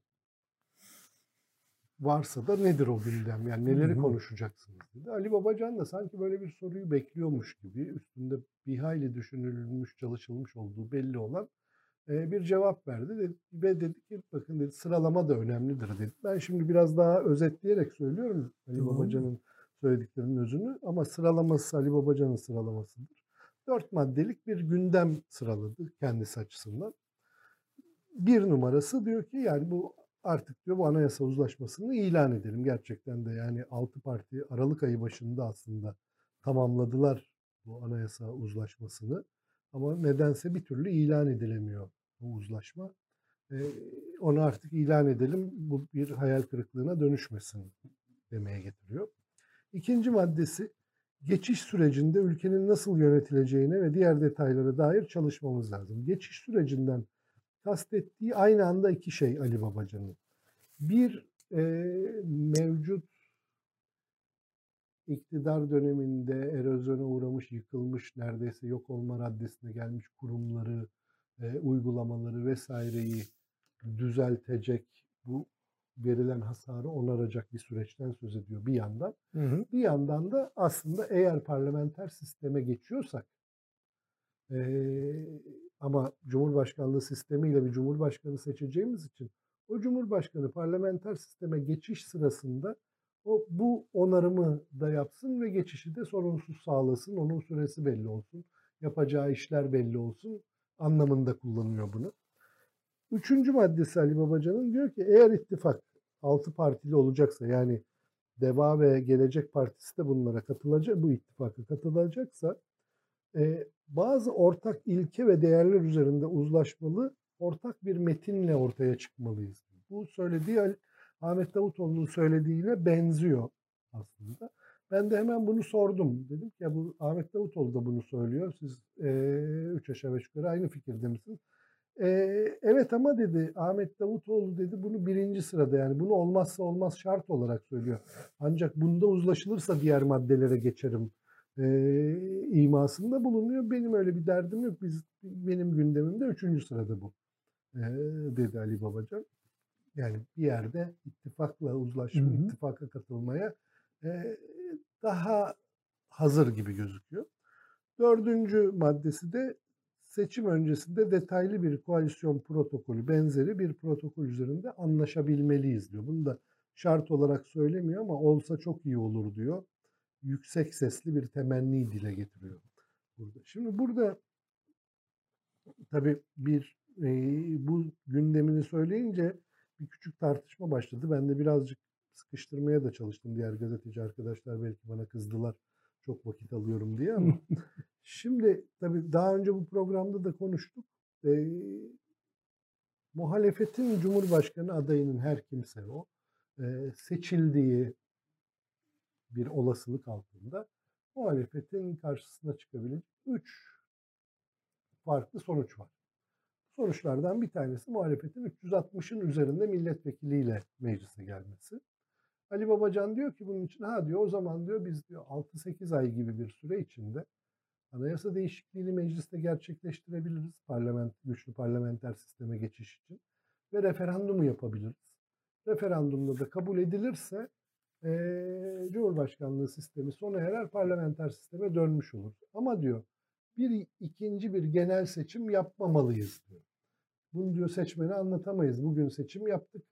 Varsa da nedir o gündem? Yani neleri konuşacaksınız dedi. Ali Babacan da sanki böyle bir soruyu bekliyormuş gibi üstünde bir hayli düşünülmüş, çalışılmış olduğu belli olan bir cevap verdi ve dedi ki bakın dedi sıralama da önemlidir dedi. Ben şimdi biraz daha özetleyerek söylüyorum Ali Babacan'ın söylediklerinin özünü ama sıralaması Ali Babacan'ın sıralamasıdır dört maddelik bir gündem sıraladı kendisi açısından. Bir numarası diyor ki yani bu artık diyor bu anayasa uzlaşmasını ilan edelim. Gerçekten de yani altı parti Aralık ayı başında aslında tamamladılar bu anayasa uzlaşmasını. Ama nedense bir türlü ilan edilemiyor bu uzlaşma. Ee, onu artık ilan edelim bu bir hayal kırıklığına dönüşmesin demeye getiriyor. İkinci maddesi geçiş sürecinde ülkenin nasıl yönetileceğine ve diğer detaylara dair çalışmamız lazım. Geçiş sürecinden kastettiği aynı anda iki şey Ali Babacan'ın. Bir e, mevcut iktidar döneminde erozyona uğramış, yıkılmış, neredeyse yok olma raddesine gelmiş kurumları, e, uygulamaları vesaireyi düzeltecek, bu verilen hasarı onaracak bir süreçten söz ediyor bir yandan. Hı hı. Bir yandan da aslında eğer parlamenter sisteme geçiyorsak Eee, ama Cumhurbaşkanlığı sistemiyle bir Cumhurbaşkanı seçeceğimiz için o Cumhurbaşkanı parlamenter sisteme geçiş sırasında o bu onarımı da yapsın ve geçişi de sorunsuz sağlasın. Onun süresi belli olsun. Yapacağı işler belli olsun anlamında kullanıyor bunu. Üçüncü maddesi Ali Babacan'ın diyor ki eğer ittifak altı partili olacaksa yani Deva ve Gelecek Partisi de bunlara katılacak, bu ittifaka katılacaksa bazı ortak ilke ve değerler üzerinde uzlaşmalı ortak bir metinle ortaya çıkmalıyız. Bu söylediği Ahmet Davutoğlu'nun söylediğine benziyor aslında. Ben de hemen bunu sordum. Dedim ki ya bu Ahmet Davutoğlu da bunu söylüyor. Siz e, üç aşağı beş yukarı aynı fikirde misiniz? E, evet ama dedi Ahmet Davutoğlu dedi bunu birinci sırada yani bunu olmazsa olmaz şart olarak söylüyor. Ancak bunda uzlaşılırsa diğer maddelere geçerim e, imasında bulunuyor. Benim öyle bir derdim yok. Biz benim gündemimde üçüncü sırada bu e, dedi Ali Babacan. Yani bir yerde ittifakla uzlaşma, hı hı. ittifaka katılmaya e, daha hazır gibi gözüküyor. Dördüncü maddesi de seçim öncesinde detaylı bir koalisyon protokolü benzeri bir protokol üzerinde anlaşabilmeliyiz diyor. Bunu da şart olarak söylemiyor ama olsa çok iyi olur diyor. Yüksek sesli bir temenni dile getiriyor burada. Şimdi burada tabii bir e, bu gündemini söyleyince bir küçük tartışma başladı. Ben de birazcık sıkıştırmaya da çalıştım. Diğer gazeteci arkadaşlar belki bana kızdılar. Çok vakit alıyorum diye ama şimdi tabii daha önce bu programda da konuştuk. Ee, muhalefetin Cumhurbaşkanı adayının her kimse o e, seçildiği bir olasılık altında muhalefetin karşısına çıkabilecek üç farklı sonuç var. Sonuçlardan bir tanesi muhalefetin 360'ın üzerinde milletvekiliyle meclise gelmesi. Ali Babacan diyor ki bunun için ha diyor o zaman diyor biz diyor 6-8 ay gibi bir süre içinde anayasa değişikliğini mecliste gerçekleştirebiliriz. Parlament, güçlü parlamenter sisteme geçiş için ve referandumu yapabiliriz. Referandumda da kabul edilirse e, Cumhurbaşkanlığı sistemi sona erer parlamenter sisteme dönmüş olur. Ama diyor bir ikinci bir genel seçim yapmamalıyız diyor. Bunu diyor seçmeni anlatamayız. Bugün seçim yaptık.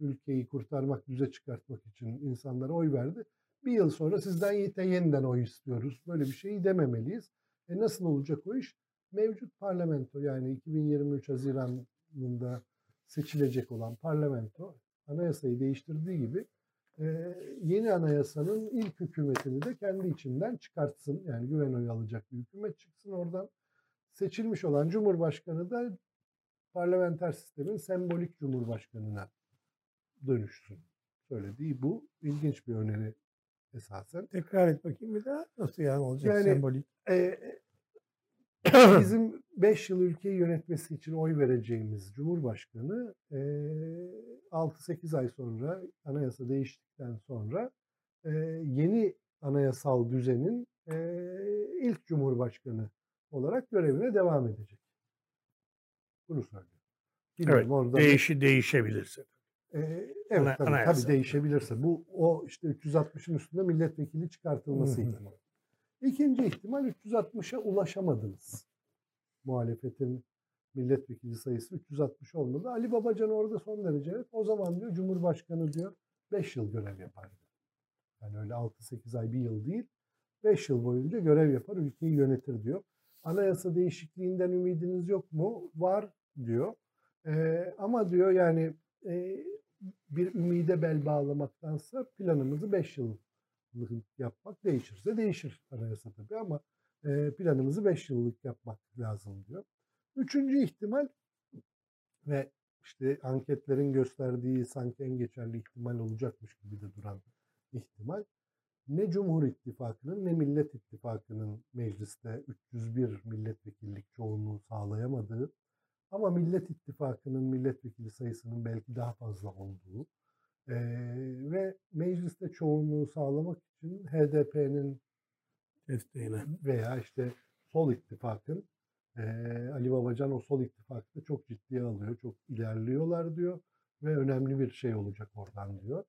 Ülkeyi kurtarmak, düze çıkartmak için insanlara oy verdi. Bir yıl sonra sizden yeniden oy istiyoruz. Böyle bir şeyi dememeliyiz. E nasıl olacak o iş? Mevcut parlamento yani 2023 Haziran'ında seçilecek olan parlamento anayasayı değiştirdiği gibi yeni anayasanın ilk hükümetini de kendi içinden çıkartsın. Yani güven oyu alacak bir hükümet çıksın oradan. Seçilmiş olan Cumhurbaşkanı da parlamenter sistemin sembolik Cumhurbaşkanına dönüşsün. Söylediği bu. ilginç bir öneri esasen. Tekrar et bakayım bir daha. Nasıl yani olacak yani, sembolik? E, bizim 5 yıl ülkeyi yönetmesi için oy vereceğimiz Cumhurbaşkanı e, 6-8 ay sonra anayasa değiştikten sonra yeni anayasal düzenin ilk Cumhurbaşkanı olarak görevine devam edecek. Bunu söylüyor. Bilmiyorum, evet, orada değişi değişebilirse. E, evet Ana, tabii, tabii değişebilirse. Bu o işte 360'ın üstünde milletvekili çıkartılması ihtimali. İkinci ihtimal 360'a ulaşamadınız. Muhalefetin milletvekili sayısı 360 olmadı. Ali Babacan orada son derece evet. O zaman diyor Cumhurbaşkanı diyor 5 yıl görev yapar. Yani öyle 6-8 ay bir yıl değil. 5 yıl boyunca görev yapar, ülkeyi yönetir diyor. Anayasa değişikliğinden ümidiniz yok mu? Var diyor. Ee, ama diyor yani e, bir ümide bel bağlamaktansa planımızı 5 yıl yapmak değişirse değişir anayasa tabii ama e, planımızı 5 yıllık yapmak lazım diyor. Üçüncü ihtimal ve işte anketlerin gösterdiği sanki en geçerli ihtimal olacakmış gibi de duran ihtimal ne Cumhur İttifakı'nın ne Millet İttifakı'nın mecliste 301 milletvekillik çoğunluğu sağlayamadığı ama Millet İttifakı'nın milletvekili sayısının belki daha fazla olduğu e, ve mecliste çoğunluğu sağlamak için HDP'nin desteğine veya işte Sol İttifak'ın e, Ali Babacan o Sol İttifak'ta çok ciddiye alıyor, çok ilerliyorlar diyor ve önemli bir şey olacak oradan diyor.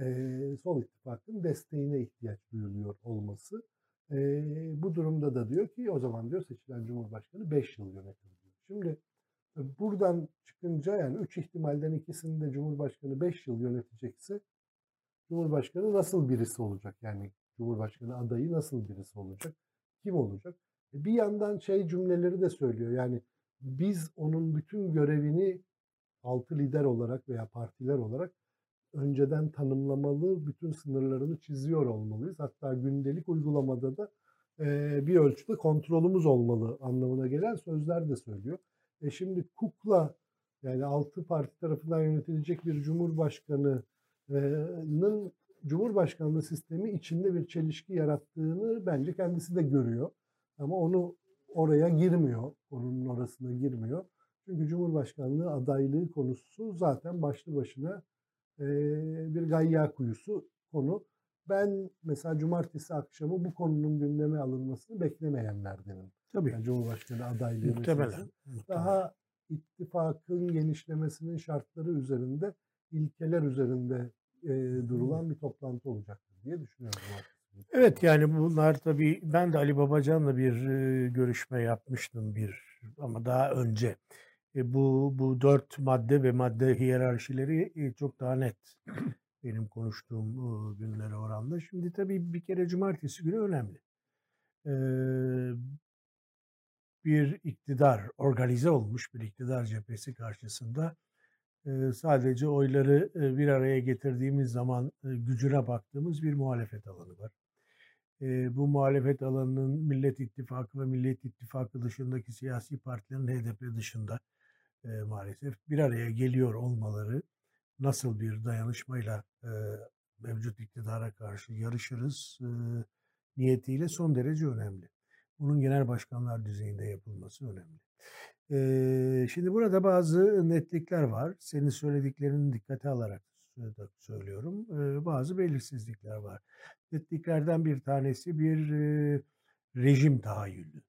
E, Sol İttifak'ın desteğine ihtiyaç duyuluyor olması E, bu durumda da diyor ki o zaman diyor seçilen Cumhurbaşkanı 5 yıl yönetir diyor. Şimdi buradan çıkınca yani 3 ihtimalden ikisinde Cumhurbaşkanı 5 yıl yönetecekse Cumhurbaşkanı nasıl birisi olacak? Yani Cumhurbaşkanı adayı nasıl birisi olacak? Kim olacak? E, bir yandan şey cümleleri de söylüyor. Yani biz onun bütün görevini altı lider olarak veya partiler olarak önceden tanımlamalı, bütün sınırlarını çiziyor olmalıyız. Hatta gündelik uygulamada da bir ölçüde kontrolümüz olmalı anlamına gelen sözler de söylüyor. E şimdi kukla yani altı parti tarafından yönetilecek bir cumhurbaşkanının cumhurbaşkanlığı sistemi içinde bir çelişki yarattığını bence kendisi de görüyor. Ama onu oraya girmiyor, onun orasına girmiyor. Çünkü Cumhurbaşkanlığı adaylığı konusu zaten başlı başına e, bir gayya kuyusu konu. Ben mesela cumartesi akşamı bu konunun gündeme alınmasını beklemeyenlerdenim. Tabii. Yani Cumhurbaşkanı adaylığı Muhtemelen. Daha ittifakın genişlemesinin şartları üzerinde, ilkeler üzerinde e, durulan bir toplantı olacaktır diye düşünüyorum. Evet yani bunlar tabii ben de Ali Babacan'la bir e, görüşme yapmıştım bir ama daha önce. E, bu bu dört madde ve madde hiyerarşileri e, çok daha net benim konuştuğum e, günlere oranla. Şimdi tabii bir kere cumartesi günü önemli. E, bir iktidar, organize olmuş bir iktidar cephesi karşısında sadece oyları bir araya getirdiğimiz zaman gücüne baktığımız bir muhalefet alanı var bu muhalefet alanının Millet İttifakı ve Millet İttifakı dışındaki siyasi partilerin HDP dışında maalesef bir araya geliyor olmaları nasıl bir dayanışmayla mevcut iktidara karşı yarışırız niyetiyle son derece önemli. Bunun genel başkanlar düzeyinde yapılması önemli. E, şimdi burada bazı netlikler var. Senin söylediklerini dikkate alarak söylüyorum. E, bazı belirsizlikler var. Netliklerden bir tanesi bir e, rejim tahayyülü.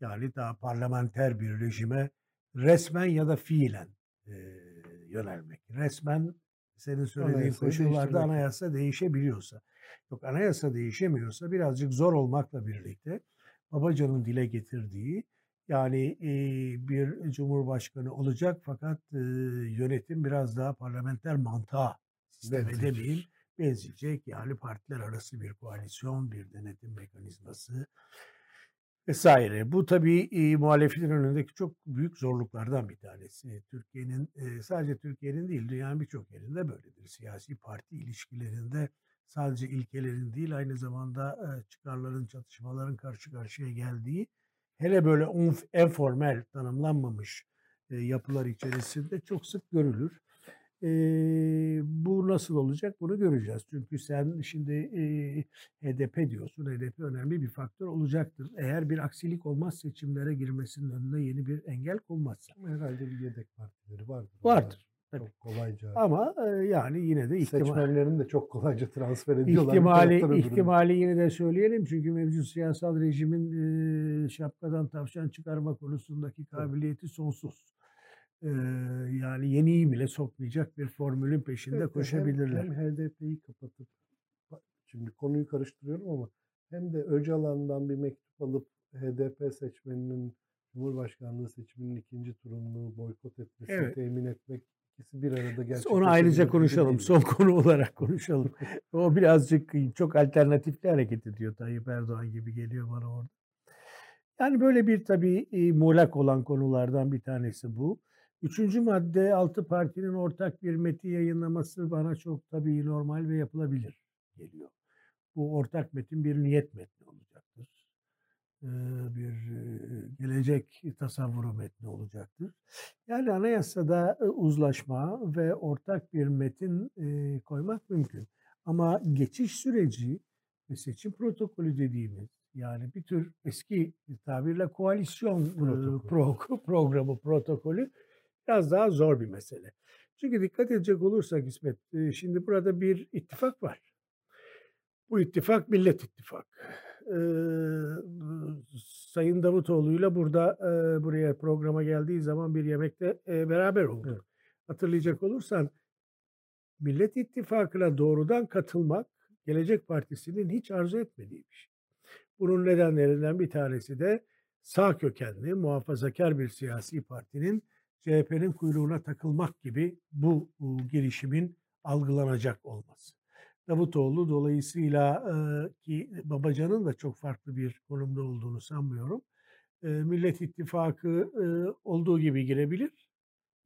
Yani daha parlamenter bir rejime resmen ya da fiilen e, yönelmek. Resmen senin söylediğin anayasa koşullarda anayasa değişebiliyorsa. Yok anayasa değişemiyorsa birazcık zor olmakla birlikte Babacan'ın dile getirdiği yani e, bir cumhurbaşkanı olacak fakat e, yönetim biraz daha parlamenter mantığa sisteme demeyeyim benzeyecek. Yani partiler arası bir koalisyon, bir denetim mekanizması vesaire. Bu tabii e, muhalefetin önündeki çok büyük zorluklardan bir tanesi. Türkiye'nin e, sadece Türkiye'nin değil dünyanın birçok yerinde böyledir. Siyasi parti ilişkilerinde sadece ilkelerin değil aynı zamanda e, çıkarların, çatışmaların karşı karşıya geldiği hele böyle informal tanımlanmamış e, yapılar içerisinde çok sık görülür. E, bu nasıl olacak bunu göreceğiz. Çünkü sen şimdi e, HDP diyorsun. HDP önemli bir faktör olacaktır. Eğer bir aksilik olmaz seçimlere girmesinin önüne yeni bir engel konmazsa. Herhalde bir yedek partileri vardır. Vardır. Tabii. Çok kolayca. Ama e, yani yine de ihtimal... Seçmenlerini de çok kolayca transfer ediyorlar. İhtimali, ihtimali yine de söyleyelim. Çünkü mevcut siyasal rejimin e, şapkadan tavşan çıkarma konusundaki kabiliyeti sonsuz yani yeniyi bile sokmayacak bir formülün peşinde evet, koşabilirler. Hem, hem HDP'yi kapatıp, şimdi konuyu karıştırıyorum ama hem de Öcalan'dan bir mektup alıp HDP seçmeninin Cumhurbaşkanlığı seçiminin ikinci turunu boykot etmesini evet. temin etmek ikisi bir arada gerçekleşebilir. Onu ayrıca konuşalım. Son konu olarak konuşalım. o birazcık çok alternatifli hareket ediyor Tayyip Erdoğan gibi geliyor bana orada. Yani böyle bir tabii muğlak olan konulardan bir tanesi bu. Üçüncü madde altı partinin ortak bir metin yayınlaması bana çok tabii normal ve yapılabilir geliyor. Bu ortak metin bir niyet metni olacaktır. Bir gelecek tasavvuru metni olacaktır. Yani anayasada uzlaşma ve ortak bir metin koymak mümkün. Ama geçiş süreci ve seçim protokolü dediğimiz yani bir tür eski tabirle koalisyon Protokol. pro, programı protokolü biraz daha zor bir mesele. Çünkü dikkat edecek olursak İsmet, şimdi burada bir ittifak var. Bu ittifak Millet İttifak. Ee, Sayın Davutoğlu'yla burada e, buraya programa geldiği zaman bir yemekte e, beraber olduk. Evet. Hatırlayacak olursan Millet İttifakı'na doğrudan katılmak Gelecek Partisi'nin hiç arzu etmediği bir şey. Bunun nedenlerinden bir tanesi de sağ kökenli, muhafazakar bir siyasi partinin CHP'nin kuyruğuna takılmak gibi bu, bu girişimin algılanacak olması. Davutoğlu dolayısıyla e, ki Babacan'ın da çok farklı bir konumda olduğunu sanmıyorum. E, Millet İttifakı e, olduğu gibi girebilir.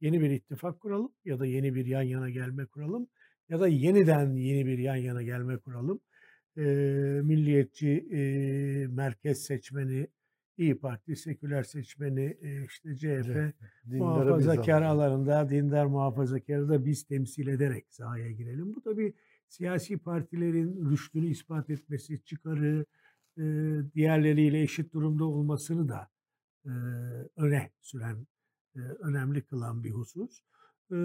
Yeni bir ittifak kuralım ya da yeni bir yan yana gelme kuralım ya da yeniden yeni bir yan yana gelme kuralım. E, milliyetçi e, merkez seçmeni, İyi Parti, seküler seçmeni, e, işte CHP, muhafazakar alanında dindar muhafazakarı da biz temsil ederek sahaya girelim. Bu tabii siyasi partilerin rüştünü ispat etmesi, çıkarı, e, diğerleriyle eşit durumda olmasını da e, öne süren, e, önemli kılan bir husus. E,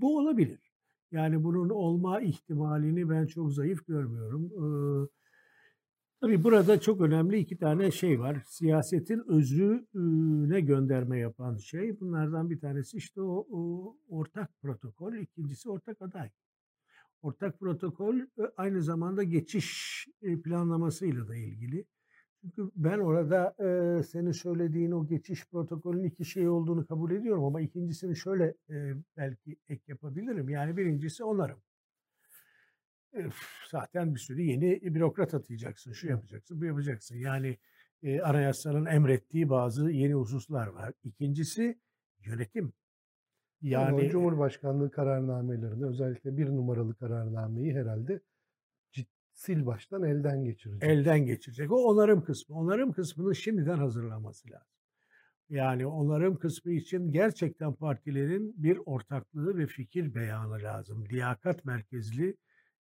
bu olabilir. Yani bunun olma ihtimalini ben çok zayıf görmüyorum. E, tabii burada çok önemli iki tane şey var. Siyasetin özrüne gönderme yapan şey. Bunlardan bir tanesi işte o, o ortak protokol, ikincisi ortak aday. Ortak protokol aynı zamanda geçiş planlamasıyla da ilgili. Çünkü ben orada e, senin söylediğin o geçiş protokolün iki şey olduğunu kabul ediyorum ama ikincisini şöyle e, belki ek yapabilirim. Yani birincisi onarım. E, zaten bir sürü yeni bürokrat atayacaksın, şu yapacaksın, bu yapacaksın. Yani e, anayasanın emrettiği bazı yeni hususlar var. İkincisi yönetim. Yani, yani Cumhurbaşkanlığı kararnamelerinde özellikle bir numaralı kararnameyi herhalde sil baştan elden geçirecek. Elden geçirecek. O onarım kısmı. Onarım kısmını şimdiden hazırlaması lazım. Yani onarım kısmı için gerçekten partilerin bir ortaklığı ve fikir beyanı lazım. Liyakat merkezli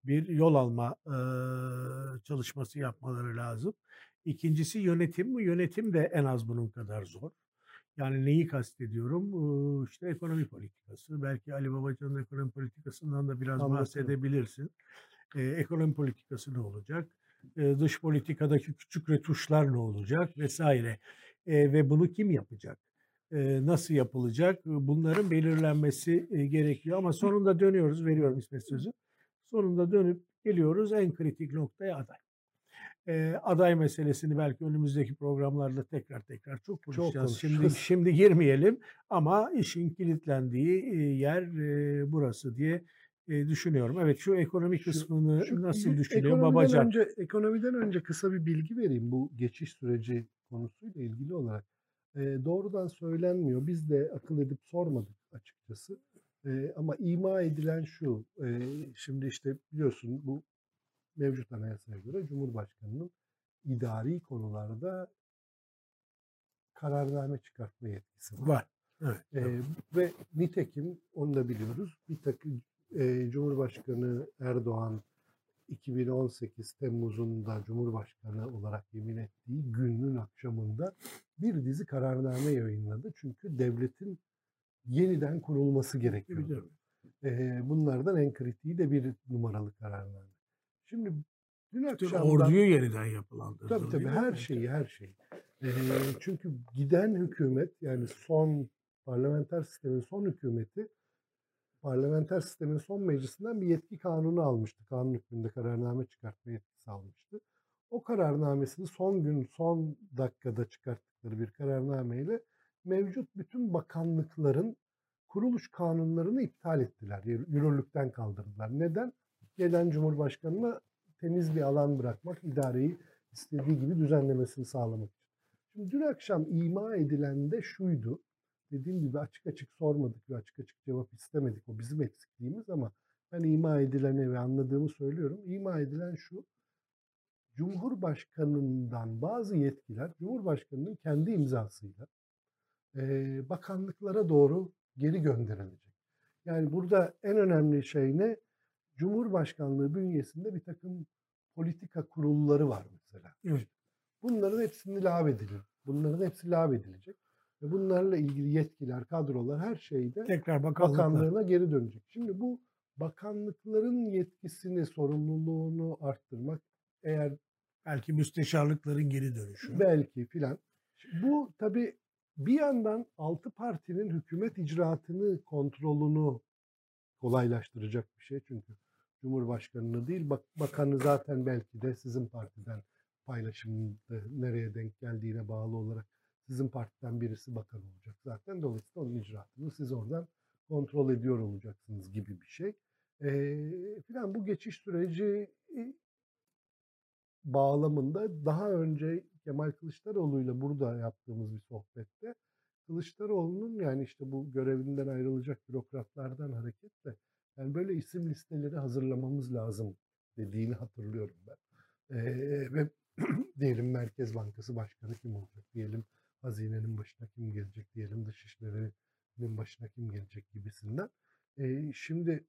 bir yol alma e, çalışması yapmaları lazım. İkincisi yönetim mi? Yönetim de en az bunun kadar zor. Yani neyi kastediyorum? İşte ekonomi politikası. Belki Ali Babacan'ın ekonomi politikasından da biraz Anladım. bahsedebilirsin. Ee, ekonomi politikası ne olacak? Ee, dış politikadaki küçük retuşlar ne olacak? Vesaire. Ee, ve bunu kim yapacak? Ee, nasıl yapılacak? Bunların belirlenmesi e, gerekiyor. Ama sonunda dönüyoruz, veriyorum İsmet sözü. Sonunda dönüp geliyoruz en kritik noktaya aday e, aday meselesini belki önümüzdeki programlarda tekrar tekrar çok konuşacağız. Çok şimdi şimdi girmeyelim ama işin kilitlendiği yer e, burası diye e, düşünüyorum. Evet şu ekonomi kısmını şu, nasıl düşünüyor Babacan? Önce, ekonomiden önce kısa bir bilgi vereyim bu geçiş süreci konusuyla ilgili olarak. E, doğrudan söylenmiyor. Biz de akıl edip sormadık açıkçası. E, ama ima edilen şu, e, şimdi işte biliyorsun bu mevcut anayasaya göre Cumhurbaşkanı'nın idari konularda kararname çıkartma yetkisi var. Var. Evet, ee, ve nitekim onu da biliyoruz. Bir takım e, Cumhurbaşkanı Erdoğan 2018 Temmuz'unda Cumhurbaşkanı olarak yemin ettiği günün akşamında bir dizi kararname yayınladı. Çünkü devletin yeniden kurulması gerekiyor. Ee, bunlardan en kritiği de bir numaralı kararname. Şimdi dün akşam orduyu yeniden yapılandırdı. Tabii tabii her şeyi her şeyi. Ee, çünkü giden hükümet yani son parlamenter sistemin son hükümeti parlamenter sistemin son meclisinden bir yetki kanunu almıştı. Kanun hükmünde kararname çıkartma yetkisi almıştı. O kararnamesini son gün, son dakikada çıkarttıkları bir kararnameyle mevcut bütün bakanlıkların kuruluş kanunlarını iptal ettiler. Yürürlükten kaldırdılar. Neden? Neden Cumhurbaşkanı'na temiz bir alan bırakmak, idareyi istediği gibi düzenlemesini sağlamak için. Şimdi dün akşam ima edilen de şuydu. Dediğim gibi açık açık sormadık ve açık açık cevap istemedik. O bizim eksikliğimiz ama ben ima edilene ve anladığımı söylüyorum. İma edilen şu. Cumhurbaşkanından bazı yetkiler Cumhurbaşkanının kendi imzasıyla bakanlıklara doğru geri gönderilecek. Yani burada en önemli şey ne? Cumhurbaşkanlığı bünyesinde bir takım politika kurulları var mesela. Evet. Bunların hepsini lağvedilir. Bunların hepsi lağvedilecek. Ve bunlarla ilgili yetkiler, kadrolar her şeyde tekrar bakanlığına geri dönecek. Şimdi bu bakanlıkların yetkisini, sorumluluğunu arttırmak eğer belki müsteşarlıkların geri dönüşü. Belki filan. Bu tabii bir yandan altı partinin hükümet icraatını, kontrolünü kolaylaştıracak bir şey. Çünkü Cumhurbaşkanını değil, bak, bakanı zaten belki de sizin partiden paylaşımında nereye denk geldiğine bağlı olarak sizin partiden birisi bakan olacak zaten. Dolayısıyla onun icraatını siz oradan kontrol ediyor olacaksınız gibi bir şey. Ee, filan bu geçiş süreci bağlamında daha önce Kemal Kılıçdaroğlu'yla burada yaptığımız bir sohbette Kılıçdaroğlu'nun yani işte bu görevinden ayrılacak bürokratlardan hareketle yani böyle isim listeleri hazırlamamız lazım dediğini hatırlıyorum ben. Ee, ve diyelim Merkez Bankası Başkanı kim olacak diyelim hazinenin başına kim gelecek diyelim dışişlerinin başına kim gelecek gibisinden. Ee, şimdi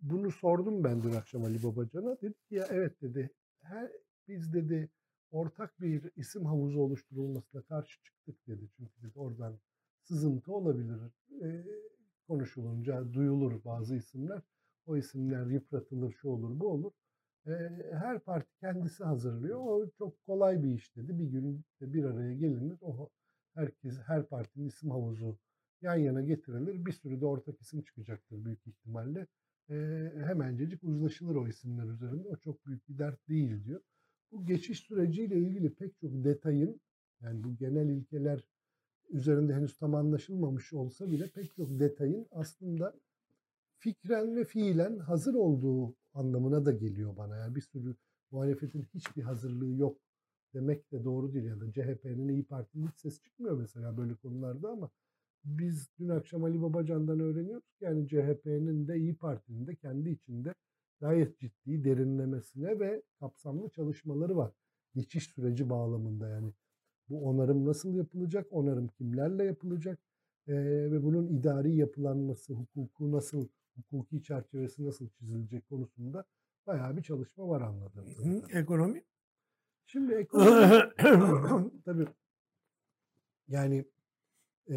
bunu sordum ben dün akşam Ali Babacan'a. Dedi ki ya evet dedi her, biz dedi ortak bir isim havuzu oluşturulmasına karşı çıktık dedi. Çünkü dedi oradan sızıntı olabilir. E, konuşulunca duyulur bazı isimler. O isimler yıpratılır, şu olur, bu olur. Her parti kendisi hazırlıyor. O çok kolay bir iş dedi. Bir gün bir araya gelinir. O herkes, her partinin isim havuzu yan yana getirilir. Bir sürü de ortak isim çıkacaktır büyük ihtimalle. Hemencecik uzlaşılır o isimler üzerinde. O çok büyük bir dert değil diyor. Bu geçiş süreciyle ilgili pek çok detayın yani bu genel ilkeler üzerinde henüz tam anlaşılmamış olsa bile pek çok detayın aslında fikren ve fiilen hazır olduğu anlamına da geliyor bana. Yani bir sürü muhalefetin hiçbir hazırlığı yok demek de doğru değil. Ya da CHP'nin İyi Parti'nin hiç ses çıkmıyor mesela böyle konularda ama biz dün akşam Ali Babacan'dan öğreniyoruz ki yani CHP'nin de İyi Parti'nin de kendi içinde gayet ciddi derinlemesine ve kapsamlı çalışmaları var. Geçiş süreci bağlamında yani bu onarım nasıl yapılacak, onarım kimlerle yapılacak e, ve bunun idari yapılanması, hukuku nasıl, hukuki çerçevesi nasıl çizilecek konusunda bayağı bir çalışma var anladığım kadarıyla. Ekonomi? Şimdi ekonomi tabii yani e,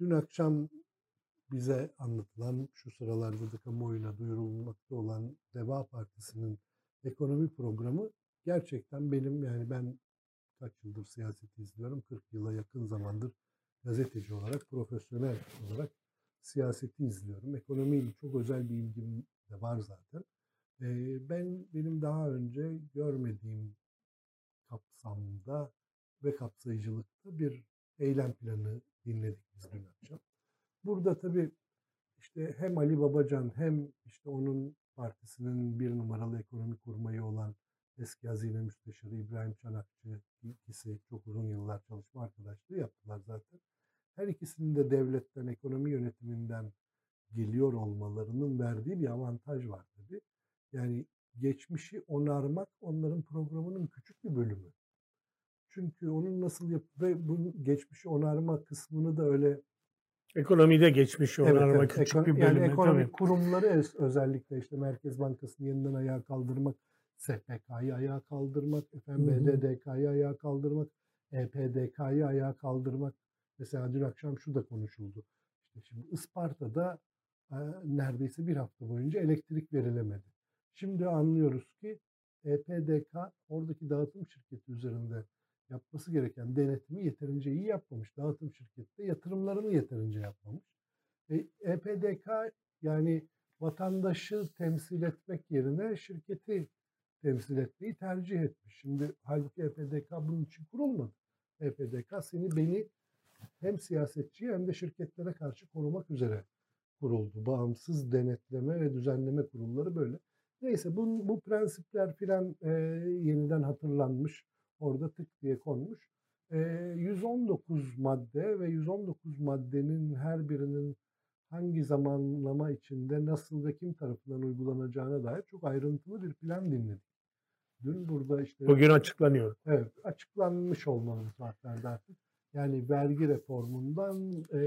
dün akşam bize anlatılan şu sıralarda da kamuoyuna duyurulmakta olan Deva Partisi'nin ekonomi programı gerçekten benim yani ben kaç yıldır siyaseti izliyorum. 40 yıla yakın zamandır gazeteci olarak, profesyonel olarak siyaseti izliyorum. Ekonomiyle çok özel bir ilgim de var zaten. Ben benim daha önce görmediğim kapsamda ve kapsayıcılıkta bir eylem planı dinledik biz dün akşam. Burada tabii işte hem Ali Babacan hem işte onun partisinin bir numaralı ekonomi kurmayı olan eski hazine müsteşarı İbrahim Çanakçı ikisi çok uzun yıllar çalışma arkadaşlığı yaptılar zaten. Her ikisinin de devletten, ekonomi yönetiminden geliyor olmalarının verdiği bir avantaj var tabii. Yani geçmişi onarmak onların programının küçük bir bölümü. Çünkü onun nasıl yap ve bu geçmişi onarma kısmını da öyle Ekonomide geçmiş onarma evet, küçük bir bölümü. Yani ekonomi tabii. kurumları özellikle işte Merkez Bankası'nı yeniden ayağa kaldırmak SPK'yı ayağa kaldırmak, efendim BDDK'yı ayağa kaldırmak, EPDK'yı ayağa kaldırmak. Mesela dün akşam şu da konuşuldu. İşte şimdi Isparta'da e, neredeyse bir hafta boyunca elektrik verilemedi. Şimdi anlıyoruz ki EPDK oradaki dağıtım şirketi üzerinde yapması gereken denetimi yeterince iyi yapmamış. Dağıtım şirketi de yatırımlarını yeterince yapmamış. E, EPDK yani vatandaşı temsil etmek yerine şirketi temsil etmeyi tercih etmiş. Şimdi halbuki EPDK bunun için kurulmadı. EPDK seni beni hem siyasetçi hem de şirketlere karşı korumak üzere kuruldu. Bağımsız denetleme ve düzenleme kurulları böyle. Neyse bu, bu prensipler filan e, yeniden hatırlanmış. Orada tık diye konmuş. E, 119 madde ve 119 maddenin her birinin hangi zamanlama içinde nasıl ve kim tarafından uygulanacağına dair çok ayrıntılı bir plan dinledik. Dün burada işte... Bugün açıklanıyor. Evet, açıklanmış olmalı saatlerde artık. Yani vergi reformundan e,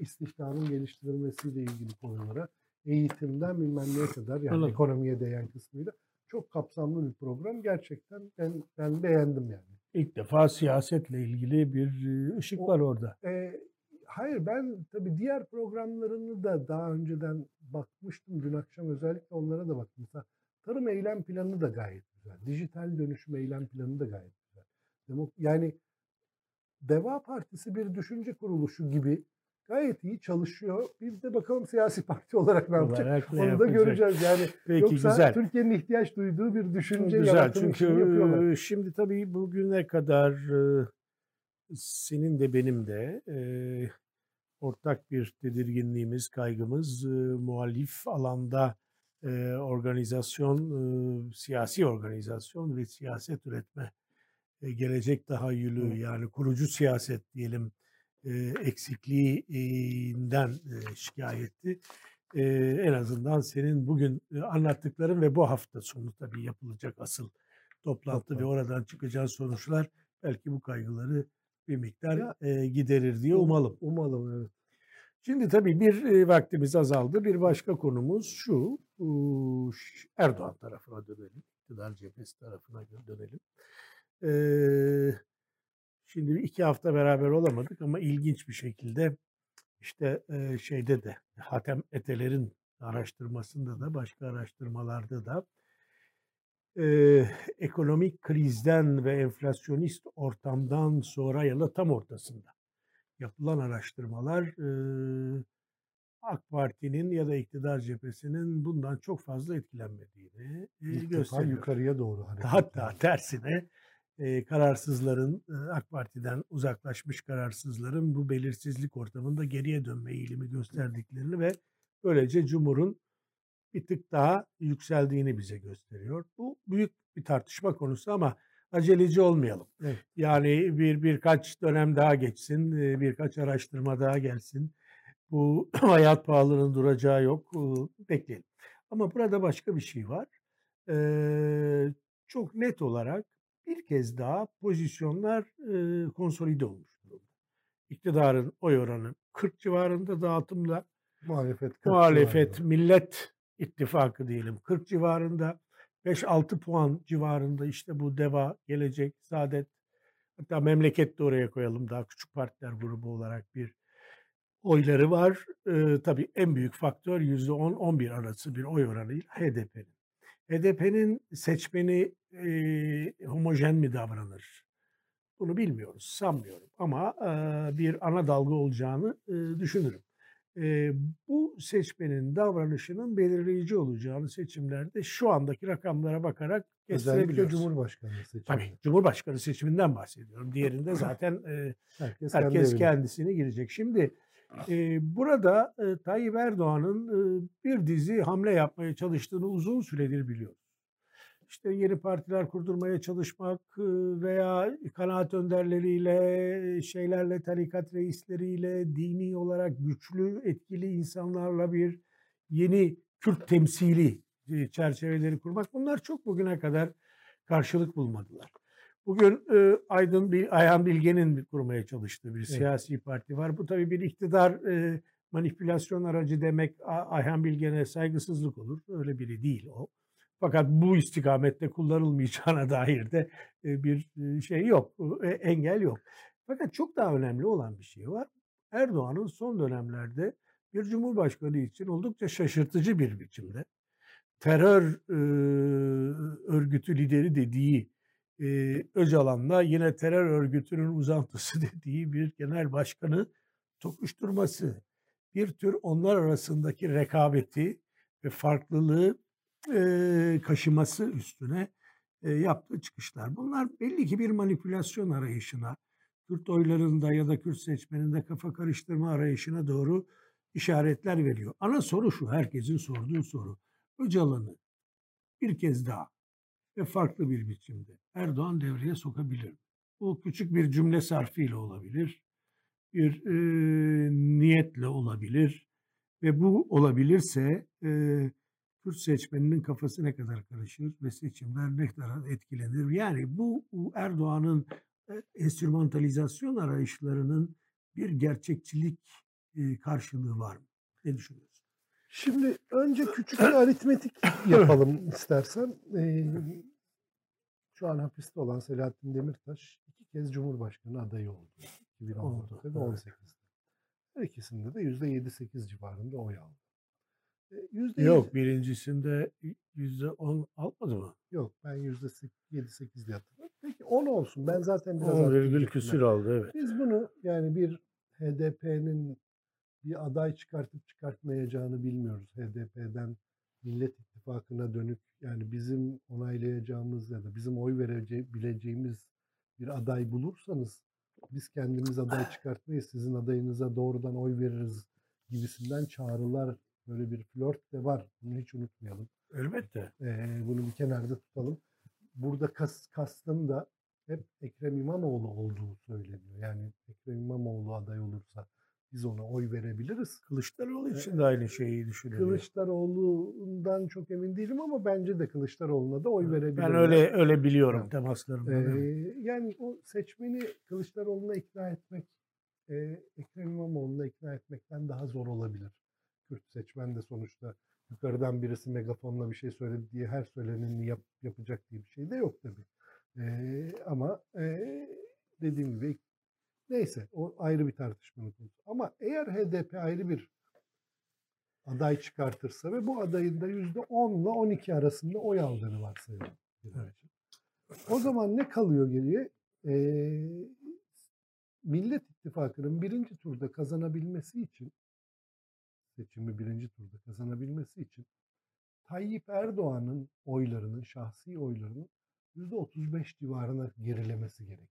istihdamın geliştirilmesiyle ilgili konulara, eğitimden bilmem neye kadar yani Anladım. ekonomiye değen kısmıyla çok kapsamlı bir program. Gerçekten ben, ben beğendim yani. İlk defa siyasetle ilgili bir ışık o, var orada. E, hayır ben tabii diğer programlarını da daha önceden bakmıştım. Dün akşam özellikle onlara da baktım. Mesela tarım eylem planı da gayet güzel. Dijital dönüşüm eylem planı da gayet güzel. Yani Deva Partisi bir düşünce kuruluşu gibi gayet iyi çalışıyor. Bir de bakalım siyasi parti olarak ne yapacak? Olarak ne Onu da yapacak? göreceğiz. Yani Peki yoksa güzel. Türkiye'nin ihtiyaç duyduğu bir düşünce güzel çünkü yapıyorlar. şimdi tabii bugüne kadar senin de benim de ortak bir tedirginliğimiz, kaygımız muhalif alanda e, organizasyon, e, siyasi organizasyon ve siyaset üretme, e, gelecek tahayyülü Hı. yani kurucu siyaset diyelim e, eksikliğinden e, şikayetti. E, en azından senin bugün anlattıkların ve bu hafta sonu tabii yapılacak asıl toplantı ve Toplantı. oradan çıkacağın sonuçlar belki bu kaygıları bir miktar Ya, e, giderir diye Um- umalım. Umalım evet. Şimdi tabii bir e, vaktimiz azaldı. Bir başka konumuz şu. Erdoğan tarafına dönelim. İktidar cephesi tarafına dönelim. Ee, şimdi iki hafta beraber olamadık ama ilginç bir şekilde işte e, şeyde de Hatem Eteler'in araştırmasında da başka araştırmalarda da e, ekonomik krizden ve enflasyonist ortamdan sonra ya da tam ortasında yapılan araştırmalar e, AK Parti'nin ya da iktidar cephesinin bundan çok fazla etkilenmediğini e, gösteriyor. yukarıya doğru Hatta hareketler. tersine e, kararsızların e, AK Parti'den uzaklaşmış kararsızların bu belirsizlik ortamında geriye dönme eğilimi gösterdiklerini ve böylece Cumhur'un bir tık daha yükseldiğini bize gösteriyor. Bu büyük bir tartışma konusu ama aceleci olmayalım. Evet. Yani bir birkaç dönem daha geçsin, e, birkaç araştırma daha gelsin. Bu hayat pahalılığının duracağı yok. e, Bekleyelim. Ama burada başka bir şey var. Eee, çok net olarak bir kez daha pozisyonlar eee, konsolide olmuş durumda. İktidarın oy oranı 40 civarında dağıtımda, Muhalefet 40 muhalefet civarında. Millet İttifakı diyelim 40 civarında, 5-6 puan civarında işte bu DEVA, Gelecek, Saadet, hatta Memleket de oraya koyalım daha küçük partiler grubu olarak bir oyları var. Eee tabii en büyük faktör %10-11 arası bir oy oranıyla HDP'nin. HDP'nin seçmeni eee, homojen mi davranır? Bunu bilmiyoruz, sanmıyorum ama eee, bir ana dalga olacağını eee, düşünürüm. Eee, bu seçmenin davranışının belirleyici olacağını seçimlerde şu andaki rakamlara bakarak Özellikle. Cumhurbaşkanı Tabii seçiminde. Cumhurbaşkanı seçiminden bahsediyorum. Diğerinde zaten eee Herkes kendi herkes kendisine girecek. Şimdi e, burada e, Tayyip Erdoğan'ın e, bir dizi hamle yapmaya çalıştığını uzun süredir biliyoruz. İşte yeni partiler kurdurmaya çalışmak veya kanaat önderleriyle, şeylerle, tarikat reisleriyle, dini olarak güçlü, etkili insanlarla bir yeni Kürt temsili çerçeveleri kurmak. Bunlar çok bugüne kadar karşılık bulmadılar. Bugün e, Aydın Bil, Ayhan Bilge'nin kurmaya çalıştığı bir Evet. siyasi parti var. Bu tabii bir iktidar e, manipülasyon aracı demek Ayhan Bilge'ne saygısızlık olur. Öyle biri değil o. Fakat bu istikamette kullanılmayacağına dair de e, bir e, şey yok, e, engel yok. Fakat çok daha önemli olan bir şey var. Erdoğan'ın son dönemlerde bir cumhurbaşkanı için oldukça şaşırtıcı bir biçimde terör e, örgütü lideri dediği e, Öcalan'la yine terör örgütünün uzantısı dediği bir genel başkanı tokuşturması, bir tür onlar arasındaki rekabeti ve farklılığı e, kaşıması üstüne e, yaptığı çıkışlar. Bunlar belli ki bir manipülasyon arayışına, Kürt oylarında ya da Kürt seçmeninde kafa karıştırma arayışına doğru işaretler veriyor. Ana soru şu, herkesin sorduğu soru. Öcalan'ı bir kez daha ve farklı bir biçimde Erdoğan devreye sokabilir? Bu küçük bir cümle sarfıyla olabilir, bir e, niyetle olabilir ve bu olabilirse e, Kürt seçmeninin kafası ne kadar karışır ve seçimler ne kadar etkilenir? Yani bu, Erdoğan'ın e, enstrümantalizasyon arayışlarının bir gerçekçilik e, karşılığı var mı? Ne düşünüyorsun? Şimdi önce küçük bir aritmetik yapalım istersen. Ee, şu an hapiste olan Selahattin Demirtaş iki kez Cumhurbaşkanı adayı oldu. 2014'te Oldu, ve evet. 18'de. Her ikisinde de %7-8 civarında oy aldı. %7 Yok birincisinde yüzde on almadı mı? Yok ben %7-8 diye hatırlıyorum. Peki 10 olsun. Ben zaten biraz 10 virgül küsür aldı evet. Biz bunu yani bir HDP'nin bir aday çıkartıp çıkartmayacağını bilmiyoruz. HDP'den Millet İttifakı'na dönük yani bizim onaylayacağımız ya da bizim oy verebileceğimiz bir aday bulursanız biz kendimiz aday çıkartmayız, sizin adayınıza doğrudan oy veririz gibisinden çağrılar, böyle bir flört de var. Bunu hiç unutmayalım. Elbette. Ee, bunu bir kenarda tutalım. Burada kas, kastın da hep Ekrem İmamoğlu olduğu söyleniyor. Yani Ekrem İmamoğlu aday olursa biz ona oy verebiliriz. Kılıçdaroğlu için de aynı şeyi düşünüyorum. Kılıçdaroğlu'ndan çok emin değilim ama bence de Kılıçdaroğlu'na da oy verebiliriz. Ben öyle öyle biliyorum Yani, temaslarımda. Ee, yani o seçmeni Kılıçdaroğlu'na ikna etmek, e, Ekrem İmamoğlu'na ikna etmekten daha zor olabilir. Kürt seçmen de sonuçta yukarıdan birisi megafonla bir şey söyledi diye her söyleneni yap, yapacak diye bir şey de yok tabii. Ee, ama e, dediğim gibi neyse o ayrı bir tartışmanın konusu. Ama eğer HDP ayrı bir aday çıkartırsa ve bu adayın da yüzde 10 ile 12 arasında oy aldığını varsayalım. Evet. O zaman ne kalıyor geriye? Ee, Millet İttifakı'nın birinci turda kazanabilmesi için seçimi birinci turda kazanabilmesi için Tayyip Erdoğan'ın oylarının, şahsi oylarının %35 civarına gerilemesi gerekiyor.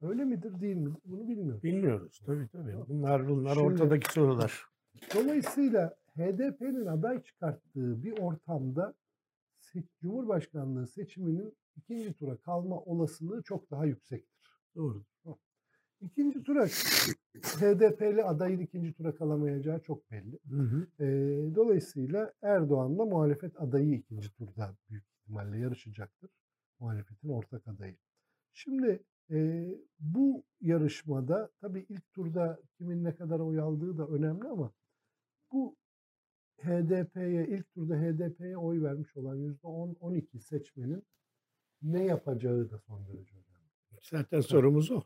Öyle midir değil mi? Bunu bilmiyorum. Bilmiyoruz tabii tabii. Bunlar bunlar Şimdi- ortadaki sorular. Dolayısıyla HDP'nin aday çıkarttığı bir ortamda Cumhurbaşkanlığı seçiminin ikinci tura kalma olasılığı çok daha yüksektir. Doğru. İkinci tura HDP'li adayın ikinci tura kalamayacağı çok belli. Hı hı. Ee, dolayısıyla Erdoğan'la muhalefet adayı ikinci turda büyük ihtimalle yarışacaktır. Muhalefetin ortak adayı. Şimdi e, bu yarışmada tabii ilk turda kimin ne kadar oy aldığı da önemli ama bu HDP'ye ilk turda HDP'ye oy vermiş olan %10-12 seçmenin ne yapacağı da son derece önemli. Zaten sorumuz o.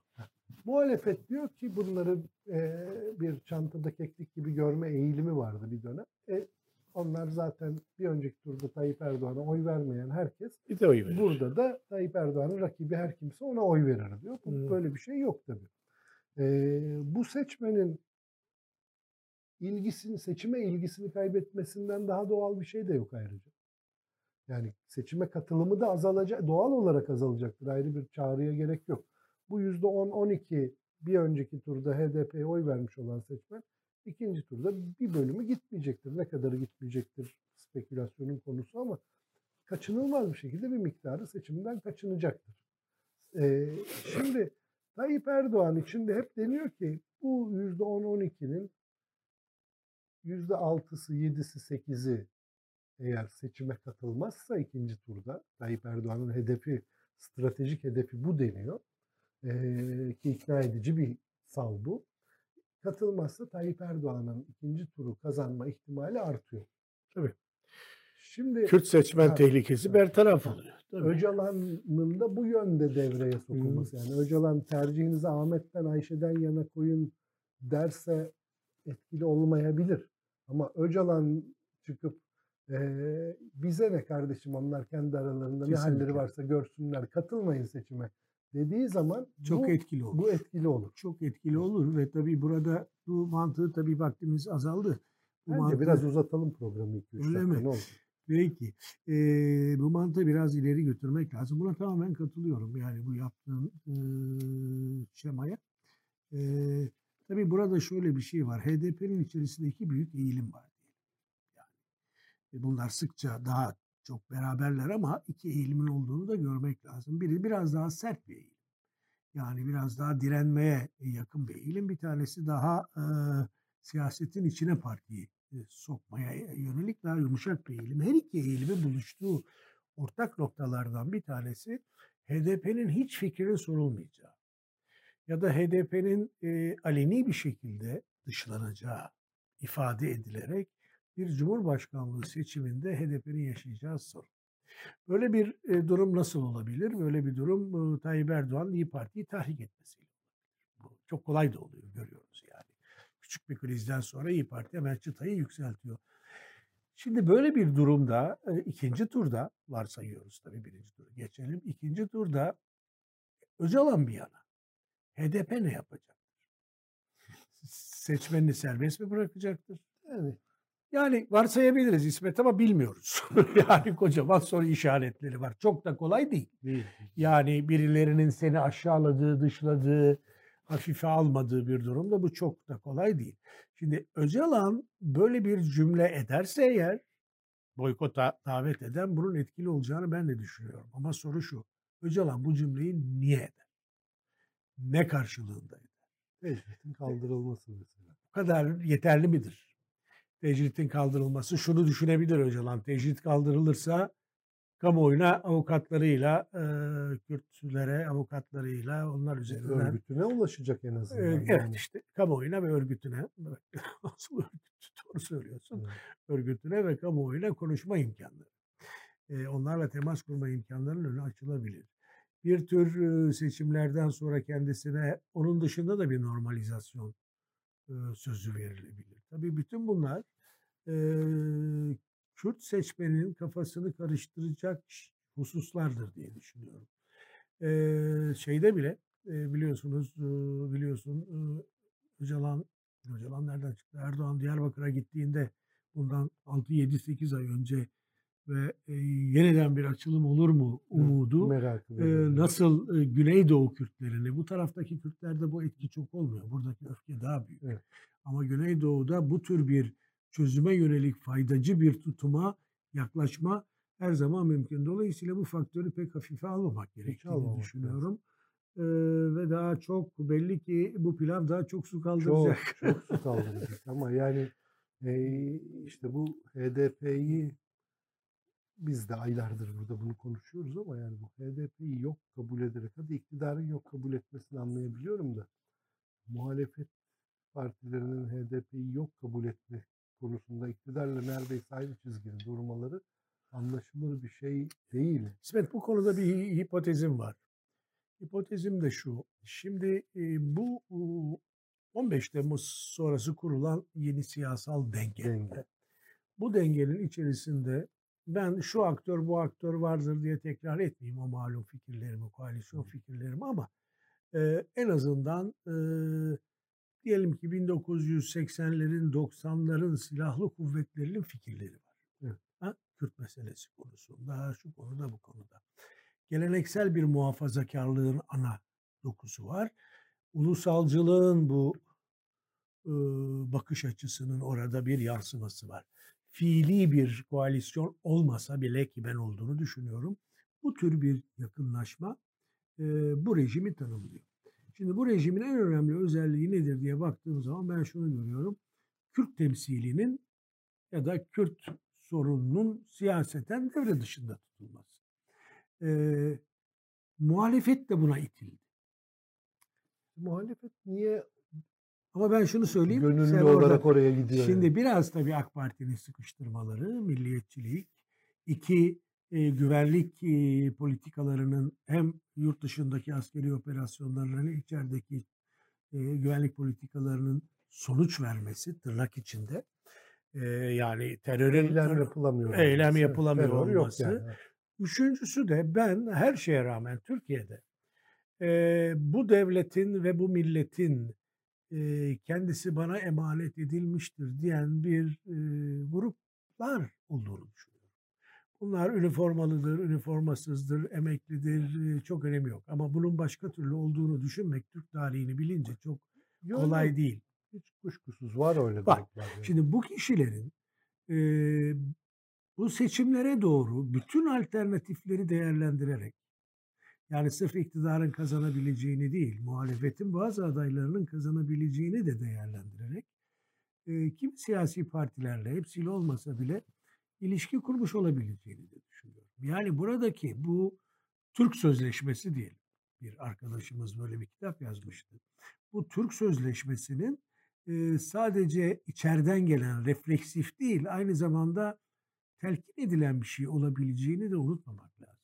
Muhalefet diyor ki bunları e, bir çantada keklik gibi görme eğilimi vardı bir dönem. E, onlar zaten bir önceki turda Tayyip Erdoğan'a oy vermeyen herkes Bir de oy verir. burada da Tayyip Erdoğan'ın rakibi her kimse ona oy verir diyor. Bu, Hı. Böyle bir şey yok tabii. E, bu seçmenin ilgisini, seçime ilgisini kaybetmesinden daha doğal bir şey de yok ayrıca. Yani seçime katılımı da azalacak, doğal olarak azalacaktır. Ayrı bir çağrıya gerek yok. Bu yüzde 10-12 bir önceki turda HDP'ye oy vermiş olan seçmen ikinci turda bir bölümü gitmeyecektir. Ne kadarı gitmeyecektir spekülasyonun konusu ama kaçınılmaz bir şekilde bir miktarı seçimden kaçınacaktır. Ee, şimdi Tayyip Erdoğan için de hep deniyor ki bu yüzde 10-12'nin yüzde 6'sı, 7'si, 8'i eğer seçime katılmazsa ikinci turda Tayyip Erdoğan'ın hedefi, stratejik hedefi bu deniyor. Ee, ki ikna edici bir sav bu. Katılmazsa Tayyip Erdoğan'ın ikinci turu kazanma ihtimali artıyor. Tabii. Şimdi Kürt seçmen Ha, tehlikesi ha, bertaraf oluyor. Öcalan'ın da bu yönde devreye sokulması. Yani Öcalan tercihinizi Ahmet'ten Ayşe'den yana koyun derse etkili olmayabilir. Ama Öcalan çıkıp eee, bize ne kardeşim onlar kendi aralarında ne halleri Kesinlikle. varsa görsünler katılmayın seçime dediği zaman Çok bu, etkili olur. bu etkili olur. Çok etkili olur ve tabii burada bu mantığı tabii vaktimiz azaldı. Bu Bence mantığı- biraz uzatalım programı 2-3 Öyle mi? ne olur. Belki. Ee, bu mantığı biraz ileri götürmek lazım. Buna tamamen katılıyorum. Yani bu yaptığın e, şemaya. Ee, tabii burada şöyle bir şey var. HDP'nin içerisinde iki büyük eğilim var. E, bunlar sıkça daha çok beraberler ama iki eğilimin olduğunu da görmek lazım. Biri biraz daha sert bir eğilim. Yani biraz daha direnmeye yakın bir eğilim. Bir tanesi daha e, siyasetin içine partiyi e, sokmaya yönelik daha yumuşak bir eğilim. Her iki eğilimin buluştuğu ortak noktalardan bir tanesi HDP'nin hiç fikrinin sorulmayacağı ya da HDP'nin e, aleni bir şekilde dışlanacağı ifade edilerek bir cumhurbaşkanlığı seçiminde HDP'nin yaşayacağı sorun. Böyle bir e, durum nasıl olabilir? Böyle bir durum e, Tayyip Erdoğan'ın İyi Parti'yi tahrik etmesiyle olabilir. Çok kolay da oluyor görüyoruz yani. Küçük bir krizden sonra İyi Parti hemen çıtayı yükseltiyor. Şimdi böyle bir durumda e, ikinci turda varsayıyoruz tabii birinci turu geçelim. İkinci turda Öcalan bir yana. HDP ne yapacak? seçmenini serbest mi bırakacaktır? Yani Yani varsayabiliriz İsmet ama bilmiyoruz. yani kocaman soru işaretleri var. Çok da kolay değil. değil. Yani birilerinin seni aşağıladığı, dışladığı, hafife almadığı bir durumda bu çok da kolay değil. Şimdi Öcalan böyle bir cümle ederse eğer boykota davet eden bunun etkili olacağını ben de düşünüyorum. Ama soru şu. Öcalan bu cümleyi niye eder? Ne karşılığında eder? Tecritin kaldırılması mesela. Bu kadar yeterli midir? Tecritin kaldırılması şunu düşünebilir Öcalan. Tecrit kaldırılırsa kamuoyuna avukatlarıyla, e, Kürtlere avukatlarıyla onlar üzerinden Örgütüne ulaşacak en azından. Ee, Evet yani. işte kamuoyuna ve örgütüne nasıl örgüt doğru söylüyorsun Evet. örgütüne ve kamuoyuyla konuşma imkanları. Ee, onlarla temas kurma imkanlarının önü açılabilir. Bir tür e, seçimlerden sonra kendisine onun dışında da bir normalizasyon e, sözü verilebilir. Tabii bütün bunlar e, Kürt seçmenin kafasını karıştıracak hususlardır diye düşünüyorum. E, şeyde bile e, biliyorsunuz e, biliyorsun e, Öcalan Öcalan nereden çıktı? Erdoğan Diyarbakır'a gittiğinde bundan 6-7-8 ay önce ve e, yeniden bir açılım olur mu umudu Merak e, nasıl e, Güneydoğu Kürtlerini bu taraftaki Kürtlerde bu etki çok olmuyor. Buradaki öfke daha büyük. Evet. Ama Güneydoğu'da bu tür bir çözüme yönelik faydacı bir tutuma yaklaşma her zaman mümkün. Dolayısıyla bu faktörü pek hafife almamak gerektiğini almamak düşünüyorum. Ee, ve daha çok belli ki bu pilav daha çok su Çok, kaldıracak. çok su kaldıracak ama yani e, işte bu HDP'yi biz de aylardır burada bunu konuşuyoruz ama yani bu HDP'yi yok kabul ederek hadi iktidarın yok kabul etmesini anlayabiliyorum da muhalefet partilerinin HDP'yi yok kabul etme konusunda iktidarla neredeyse aynı çizgide durmaları anlaşılır bir şey değil. İsmet bu konuda bir hi- hipotezim var. Hipotezim de şu. Şimdi e, bu u, 15 Temmuz sonrası kurulan yeni siyasal denge. Denge. Bu dengenin içerisinde ben şu aktör bu aktör vardır diye tekrar etmeyeyim o malum fikirlerimi, koalisyon fikirlerimi ama e, en azından e, diyelim ki 1980'lerin 90'ların silahlı kuvvetlerinin fikirleri var. Evet. Ha? Kürt meselesi konusunda, şu konuda bu konuda. Geleneksel bir muhafazakarlığın ana dokusu var. Ulusalcılığın bu e, bakış açısının orada bir yansıması var. Fiili bir koalisyon olmasa bile ki ben olduğunu düşünüyorum. Bu tür bir yakınlaşma e, bu rejimi tanımlıyor. Şimdi bu rejimin en önemli özelliği nedir diye baktığım zaman ben şunu görüyorum. Kürt temsilinin ya da Kürt sorununun siyaseten devre dışında tutulması. E, muhalefet de buna itildi. Muhalefet niye Ama ben şunu söyleyeyim. gönüllü sen olarak orada- oraya gidiyor? Şimdi yani? biraz tabii AK Parti'nin sıkıştırmaları, milliyetçilik, iki e, güvenlik e, politikalarının hem yurt dışındaki askeri operasyonların hem içerideki e, güvenlik politikalarının sonuç vermesi tırnak içinde. E, yani terörün eylem yapılamıyor. eylem olması. yapılamıyor Terör yok olması. yani. Üçüncüsü de ben her şeye rağmen Türkiye'de e, bu devletin ve bu milletin e, kendisi bana emanet edilmiştir diyen bir e, gruplar olduğunu düşünüyorum. Bunlar üniformalıdır, üniformasızdır, emeklidir, e, çok önemi yok. Ama bunun başka türlü olduğunu düşünmek Türk tarihini bilince çok Yok, kolay yok. değil. Hiç kuşkusuz var öyle Var. gruplar. yani. Şimdi bu kişilerin e, bu seçimlere doğru bütün alternatifleri değerlendirerek yani sırf iktidarın kazanabileceğini değil, muhalefetin bazı adaylarının kazanabileceğini de değerlendirerek e, kimi siyasi partilerle hepsiyle olmasa bile ilişki kurmuş olabileceğini de düşünüyorum. Yani buradaki bu Türk Sözleşmesi diyelim. Bir arkadaşımız böyle bir kitap yazmıştı. Bu Türk Sözleşmesi'nin e, sadece içeriden gelen refleksif değil, aynı zamanda telkin edilen bir şey olabileceğini de unutmamak lazım.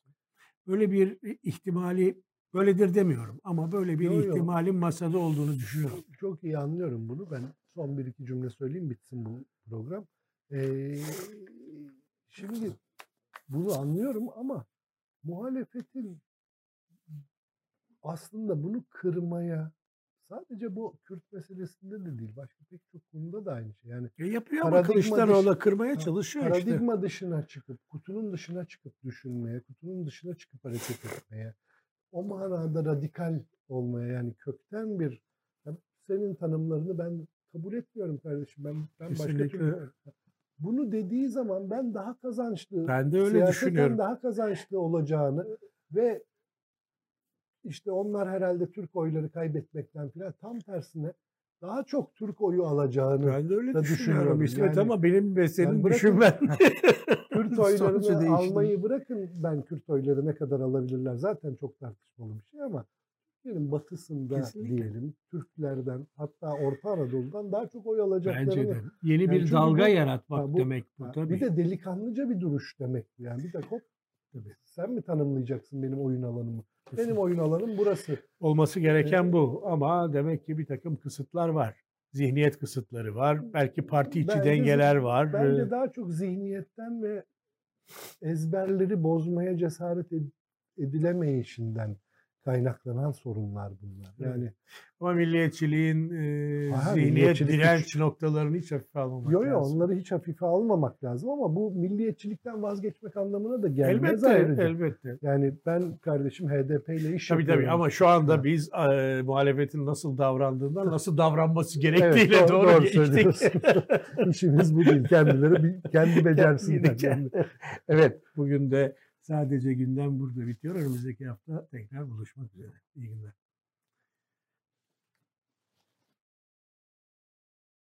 Böyle bir ihtimali böyledir demiyorum ama böyle bir Yo, yo. ihtimalin masada olduğunu düşünüyorum. Çok iyi anlıyorum bunu. Ben son bir iki cümle söyleyeyim bitsin bu program. Ee, şimdi bunu anlıyorum ama muhalefetin aslında bunu kırmaya sadece bu Kürt meselesinde de değil. Başka pek çok konuda da aynı şey. Yani E yapıyor ama Paradigma Kılıçdaroğlu kırmaya çalışıyor işte. paradigma dışına çıkıp, kutunun dışına çıkıp düşünmeye, kutunun dışına çıkıp hareket etmeye, o manada radikal olmaya yani kökten bir senin tanımlarını ben kabul etmiyorum kardeşim. Ben ben başka Kesinlikle. türlü bunu dediği zaman ben daha kazançlı, Ben de öyle düşünüyorum. daha kazançlı olacağını ve işte onlar herhalde Türk oyları kaybetmekten falan tam tersine daha çok Türk oyu alacağını Ben de öyle da düşünüyorum. İsmet Yani- ama benim ve senin Yani bırakın- düşünmen Kürt oylarını almayı bırakın ben Kürt oyları ne kadar alabilirler zaten çok tartışmalı bir şey ama Türkiye'nin batısında Kesinlikle. diyelim Türklerden hatta Orta Anadolu'dan daha çok oy alacaklarını bence de. Yeni Yani bir dalga bu- yaratmak Ha, bu- demek bu Ha, tabii. bir de delikanlıca bir duruş demek bu yani bir de hop Tabii. sen mi tanımlayacaksın benim oyun alanımı? Benim oyun alanım burası. Olması gereken Ee, bu ama demek ki bir takım kısıtlar var. Zihniyet kısıtları var. Belki parti içi Bence- dengeler var. Bence Ee, daha çok zihniyetten ve ezberleri bozmaya cesaret ed- edilemeyişinden kaynaklanan sorunlar bunlar. Yani Ama milliyetçiliğin e, Aha, zihniyet direnç noktalarını hiç hafife almamak Yo yo lazım. onları hiç hafife almamak lazım ama bu milliyetçilikten vazgeçmek anlamına da gelmez Elbette, ayrıca. elbette. Yani ben kardeşim HDP ile iş Tabii tabii ama şu anda Ha. biz e, muhalefetin nasıl davrandığından nasıl davranması Evet, gerektiğiyle doğru- doğru, doğru geçtik. İşimiz bu değil. Kendileri kendi becersinler. Kendi- evet, bugün de sadece gündem burada bitiyor. Önümüzdeki hafta tekrar buluşmak üzere. İyi günler.